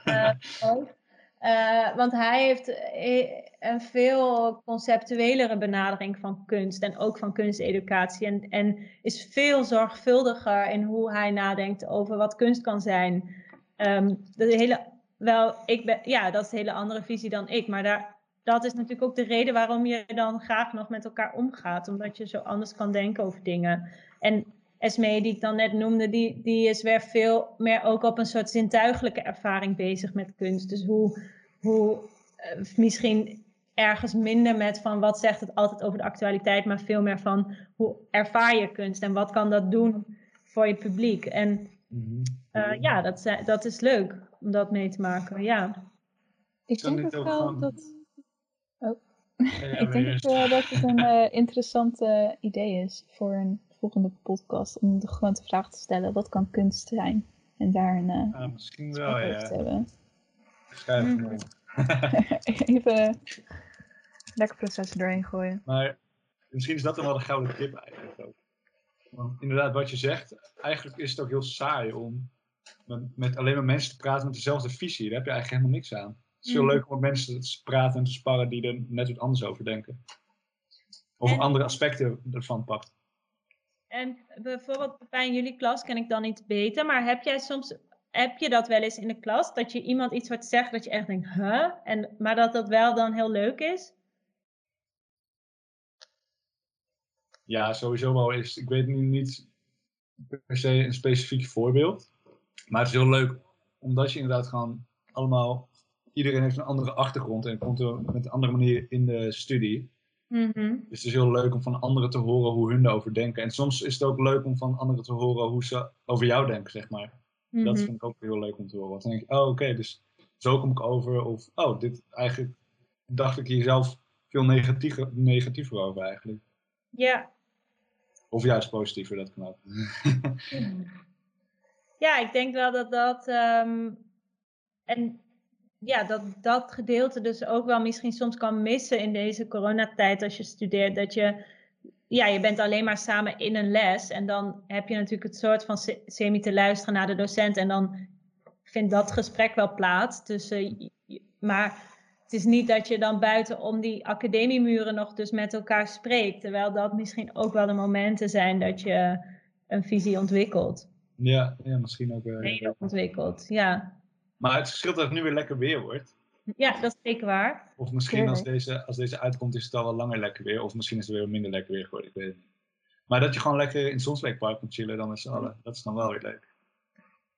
S4: Eh, ook. Eh, want hij heeft eh, een veel conceptuelere benadering van kunst en ook van kunsteducatie. En, en is veel zorgvuldiger in hoe hij nadenkt over wat kunst kan zijn. Ehm, de hele, wel, ik ben, ja, dat is een hele andere visie dan ik. Maar daar, dat is natuurlijk ook de reden waarom je dan graag nog met elkaar omgaat. Omdat je zo anders kan denken over dingen. En Esmee, die ik dan net noemde, die, die is weer veel meer ook op een soort zintuigelijke ervaring bezig met kunst. Dus hoe, hoe eh, misschien ergens minder met van wat zegt het altijd over de actualiteit, maar veel meer van hoe ervaar je kunst en wat kan dat doen voor je publiek. En
S1: Mhm.
S4: eh, ja, dat, dat is leuk om dat mee te maken. Ja.
S3: Ik
S1: Zou
S3: denk ook wel dat, <laughs> ik denk ook dat het een eh, interessant idee is voor een volgende podcast. Om de gewoon de vraag te stellen, wat kan kunst zijn? En daar een eh
S1: Ah, misschien wel,
S3: over te
S1: ja.
S3: hebben.
S1: Schrijf hem
S4: Mhm.
S1: op. <laughs>
S3: Even lekker processen doorheen gooien.
S1: Maar misschien is dat dan wel de gouden tip eigenlijk ook. Want inderdaad, wat je zegt, eigenlijk is het ook heel saai om met, met alleen maar mensen te praten met dezelfde visie. Daar heb je eigenlijk helemaal niks aan. Het is veel
S4: Mhm.
S1: leuker om met mensen te praten en te sparren die er net wat anders over denken. Of
S4: En-
S1: andere aspecten ervan pakt.
S4: En bijvoorbeeld bij jullie klas ken ik dan iets beter, maar heb jij soms, heb je dat wel eens in de klas, dat je iemand iets wat zegt dat je echt denkt, huh? En, maar dat dat wel dan heel leuk is?
S1: Ja, sowieso wel is. Ik weet nu niet per se een specifiek voorbeeld. Maar het is heel leuk, omdat je inderdaad gewoon allemaal. Iedereen heeft een andere achtergrond en komt er met een andere manier in de studie.
S4: Mhm.
S1: Dus het is heel leuk om van anderen te horen hoe hun erover denken. En soms is het ook leuk om van anderen te horen hoe ze over jou denken, zeg maar. Dat
S4: Mhm.
S1: vind ik ook heel leuk om te horen. Want dan denk ik, oh oké, dus zo kom ik over. Of, oh, dit eigenlijk dacht ik hier zelf veel negatiever, negatiever over eigenlijk.
S4: Ja.
S1: Of juist positiever, dat kan ook. <laughs>
S4: ja, ik denk wel dat dat. ehm, en ja, dat dat gedeelte dus ook wel misschien soms kan missen in deze coronatijd als je studeert. Dat je. Ja, je bent alleen maar samen in een les. En dan heb je natuurlijk het soort van se- semi te luisteren naar de docent. En dan vindt dat gesprek wel plaats. Tussen, je- maar het is niet dat je dan buiten om die academiemuren nog dus met elkaar spreekt. Terwijl dat misschien ook wel de momenten zijn dat je een visie ontwikkelt.
S1: ja, ja, misschien ook. eh,
S4: Mede ontwikkelt, ja.
S1: Maar het verschilt dat het nu weer lekker weer wordt.
S4: Ja, dat is zeker waar.
S1: Of misschien als deze, als deze uitkomt is het al wel langer lekker weer. Of misschien is het weer minder lekker weer geworden, ik weet het niet. Maar dat je gewoon lekker in het Zonsweekpark kunt chillen dan is allen. Dat is dan wel weer leuk.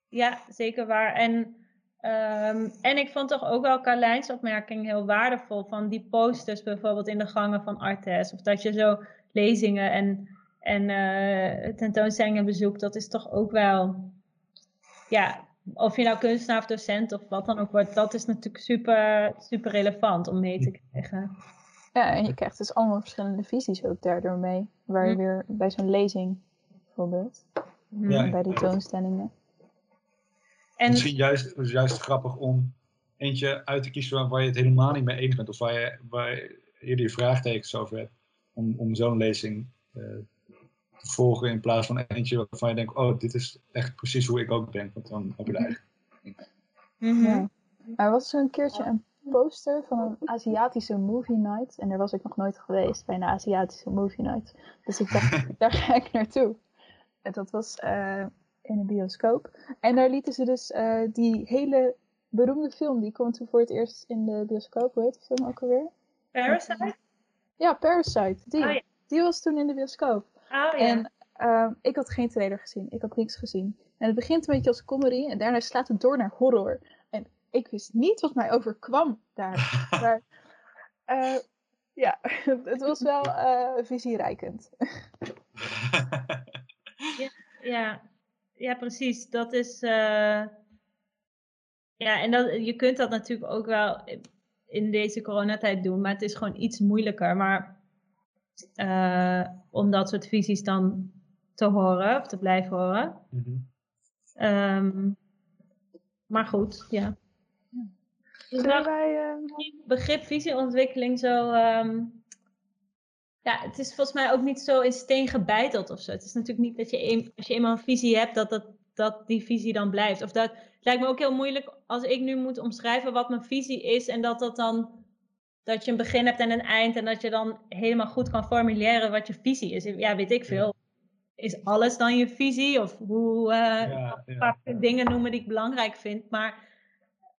S4: Ja, zeker waar. En, ehm, en ik vond toch ook wel Carlijns opmerking heel waardevol. Van die posters bijvoorbeeld in de gangen van Artes. Of dat je zo lezingen en, en eh, tentoonstellingen bezoekt. Dat is toch ook wel... Ja, of je nou kunstenaar of docent of wat dan ook wordt. Dat is natuurlijk super, super relevant om mee te krijgen.
S3: Ja, en je krijgt dus allemaal verschillende visies ook daardoor mee. Waar je
S4: Hm.
S3: weer bij zo'n lezing bijvoorbeeld.
S1: Ja.
S3: bij die toonstellingen.
S4: En
S1: Misschien juist, dus juist grappig om eentje uit te kiezen waar, waar je het helemaal niet mee eens bent. Of waar je, waar je eerder je vraagtekens over hebt. Om, om zo'n lezing eh, te volgen in plaats van eentje waarvan je denkt, oh, dit is echt precies hoe ik ook denk. Want dan heb je er eigenlijk.
S4: Mhm.
S3: Ja. Er was zo'n keertje een poster van een Aziatische movie night. En daar was ik nog nooit geweest bij een Aziatische movie night. Dus ik dacht, <laughs> daar ga ik naartoe. En dat was eh, in een bioscoop. En daar lieten ze dus eh, die hele beroemde film. Die kwam toen voor het eerst in de bioscoop. Hoe heet die film ook alweer?
S4: Parasite?
S3: Ja, Parasite. Die.
S4: Oh ja.
S3: Die was toen in de bioscoop.
S4: Oh ja.
S3: En ehm, ik had geen trailer gezien. Ik had niks gezien. En het begint een beetje als comedy en daarna slaat het door naar horror. En ik wist niet wat mij overkwam daar. <laughs> maar eh, ja, <laughs> het was wel eh visierijkend.
S4: Ja, ja, precies. Dat is. eh, Ja, en dat, je kunt dat natuurlijk ook wel in deze coronatijd doen, maar het is gewoon iets moeilijker. Maar eh, om dat soort visies dan te horen of te blijven horen.
S1: Mhm.
S4: Ehm, maar goed, ja. Dus nou,
S3: wij, eh,
S4: begrip visieontwikkeling zo. ehm, ja, het is volgens mij ook niet zo in steen gebeiteld of zo. Het is natuurlijk niet dat je, een- als je eenmaal een visie hebt, dat, dat, dat die visie dan blijft. Of dat het lijkt me ook heel moeilijk als ik nu moet omschrijven wat mijn visie is en dat dat dan. Dat je een begin hebt en een eind en dat je dan helemaal goed kan formuleren wat je visie is. Ja, weet ik veel. Is alles dan je visie? Of hoe, eh,
S1: Ja,
S4: een
S1: ja.
S4: paar dingen noemen die ik belangrijk vind. Maar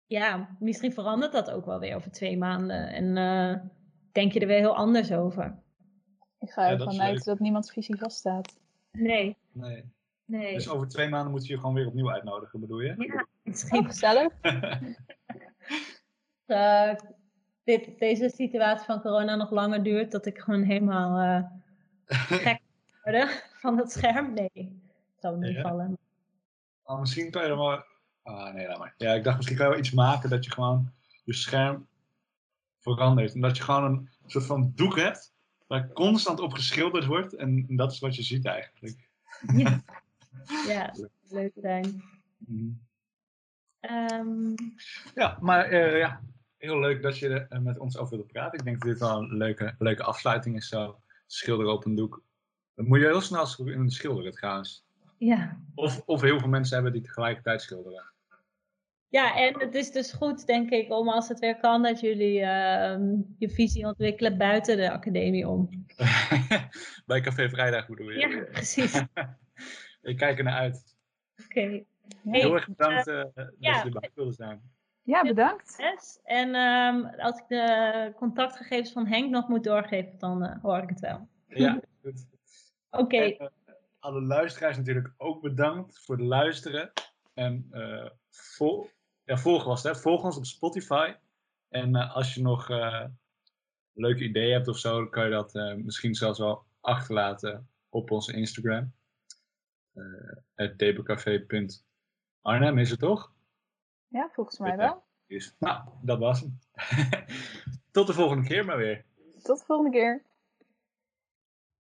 S4: ja, misschien verandert dat ook wel weer over twee maanden. En eh, denk je er weer heel anders over.
S3: ik ga ervan uit dat niemands visie vaststaat.
S4: Nee,
S1: Nee.
S4: nee.
S1: Dus over twee maanden moeten we je gewoon weer opnieuw uitnodigen, bedoel je?
S4: ja,
S3: Oh,
S4: misschien.
S3: gezellig. <laughs>
S4: eh, dit, deze situatie van corona nog langer duurt, dat ik gewoon helemaal eh, <laughs> gek worden van het scherm. Nee, het zal niet
S1: Ja.
S4: vallen.
S1: Oh, misschien kan je er maar. Ah, nee, laat maar. Ja, ik dacht misschien kan je wel iets maken dat je gewoon je scherm verandert. En dat je gewoon een soort van doek hebt waar constant op geschilderd wordt. En dat is wat je ziet eigenlijk.
S4: Ja, <laughs> ja dat zou leuk zijn.
S1: Mhm.
S4: Ehm,
S1: Ja, maar eh, ja, heel leuk dat je er eh, met ons over wilde praten. Ik denk dat dit wel een leuke, leuke afsluiting is zo. Schilderen op een doek. Dat moet je heel snel in schilderen trouwens.
S4: ja.
S1: Of, of heel veel mensen hebben die tegelijkertijd schilderen.
S4: ja, en het is dus goed, denk ik, om als het weer kan, dat jullie ehm, je visie ontwikkelen buiten de academie om. <laughs>
S1: Bij Café Vrijdag moeten we.
S4: Ja, precies. <laughs>
S1: Ik kijk er naar uit.
S4: Oké.
S1: Heel erg bedankt eh, dat
S4: ja.
S1: je erbij wilde zijn.
S3: Ja, bedankt.
S4: En ehm, als ik de contactgegevens van Henk nog moet doorgeven, dan eh, hoor ik het wel.
S1: Ja, <laughs> goed.
S4: Oké,
S1: eh, alle luisteraars natuurlijk ook bedankt voor het luisteren. En eh, vol, ja, volg was het, hè? volg ons op Spotify. En eh, als je nog eh, leuke ideeën hebt of zo, dan kan je dat eh, misschien zelfs wel achterlaten op onze Instagram. Uh, dbcafé.arnhem is het toch?
S3: Ja, volgens mij wel.
S1: Is. Nou, dat was hem. <laughs> Tot de volgende keer maar weer.
S3: Tot de volgende keer.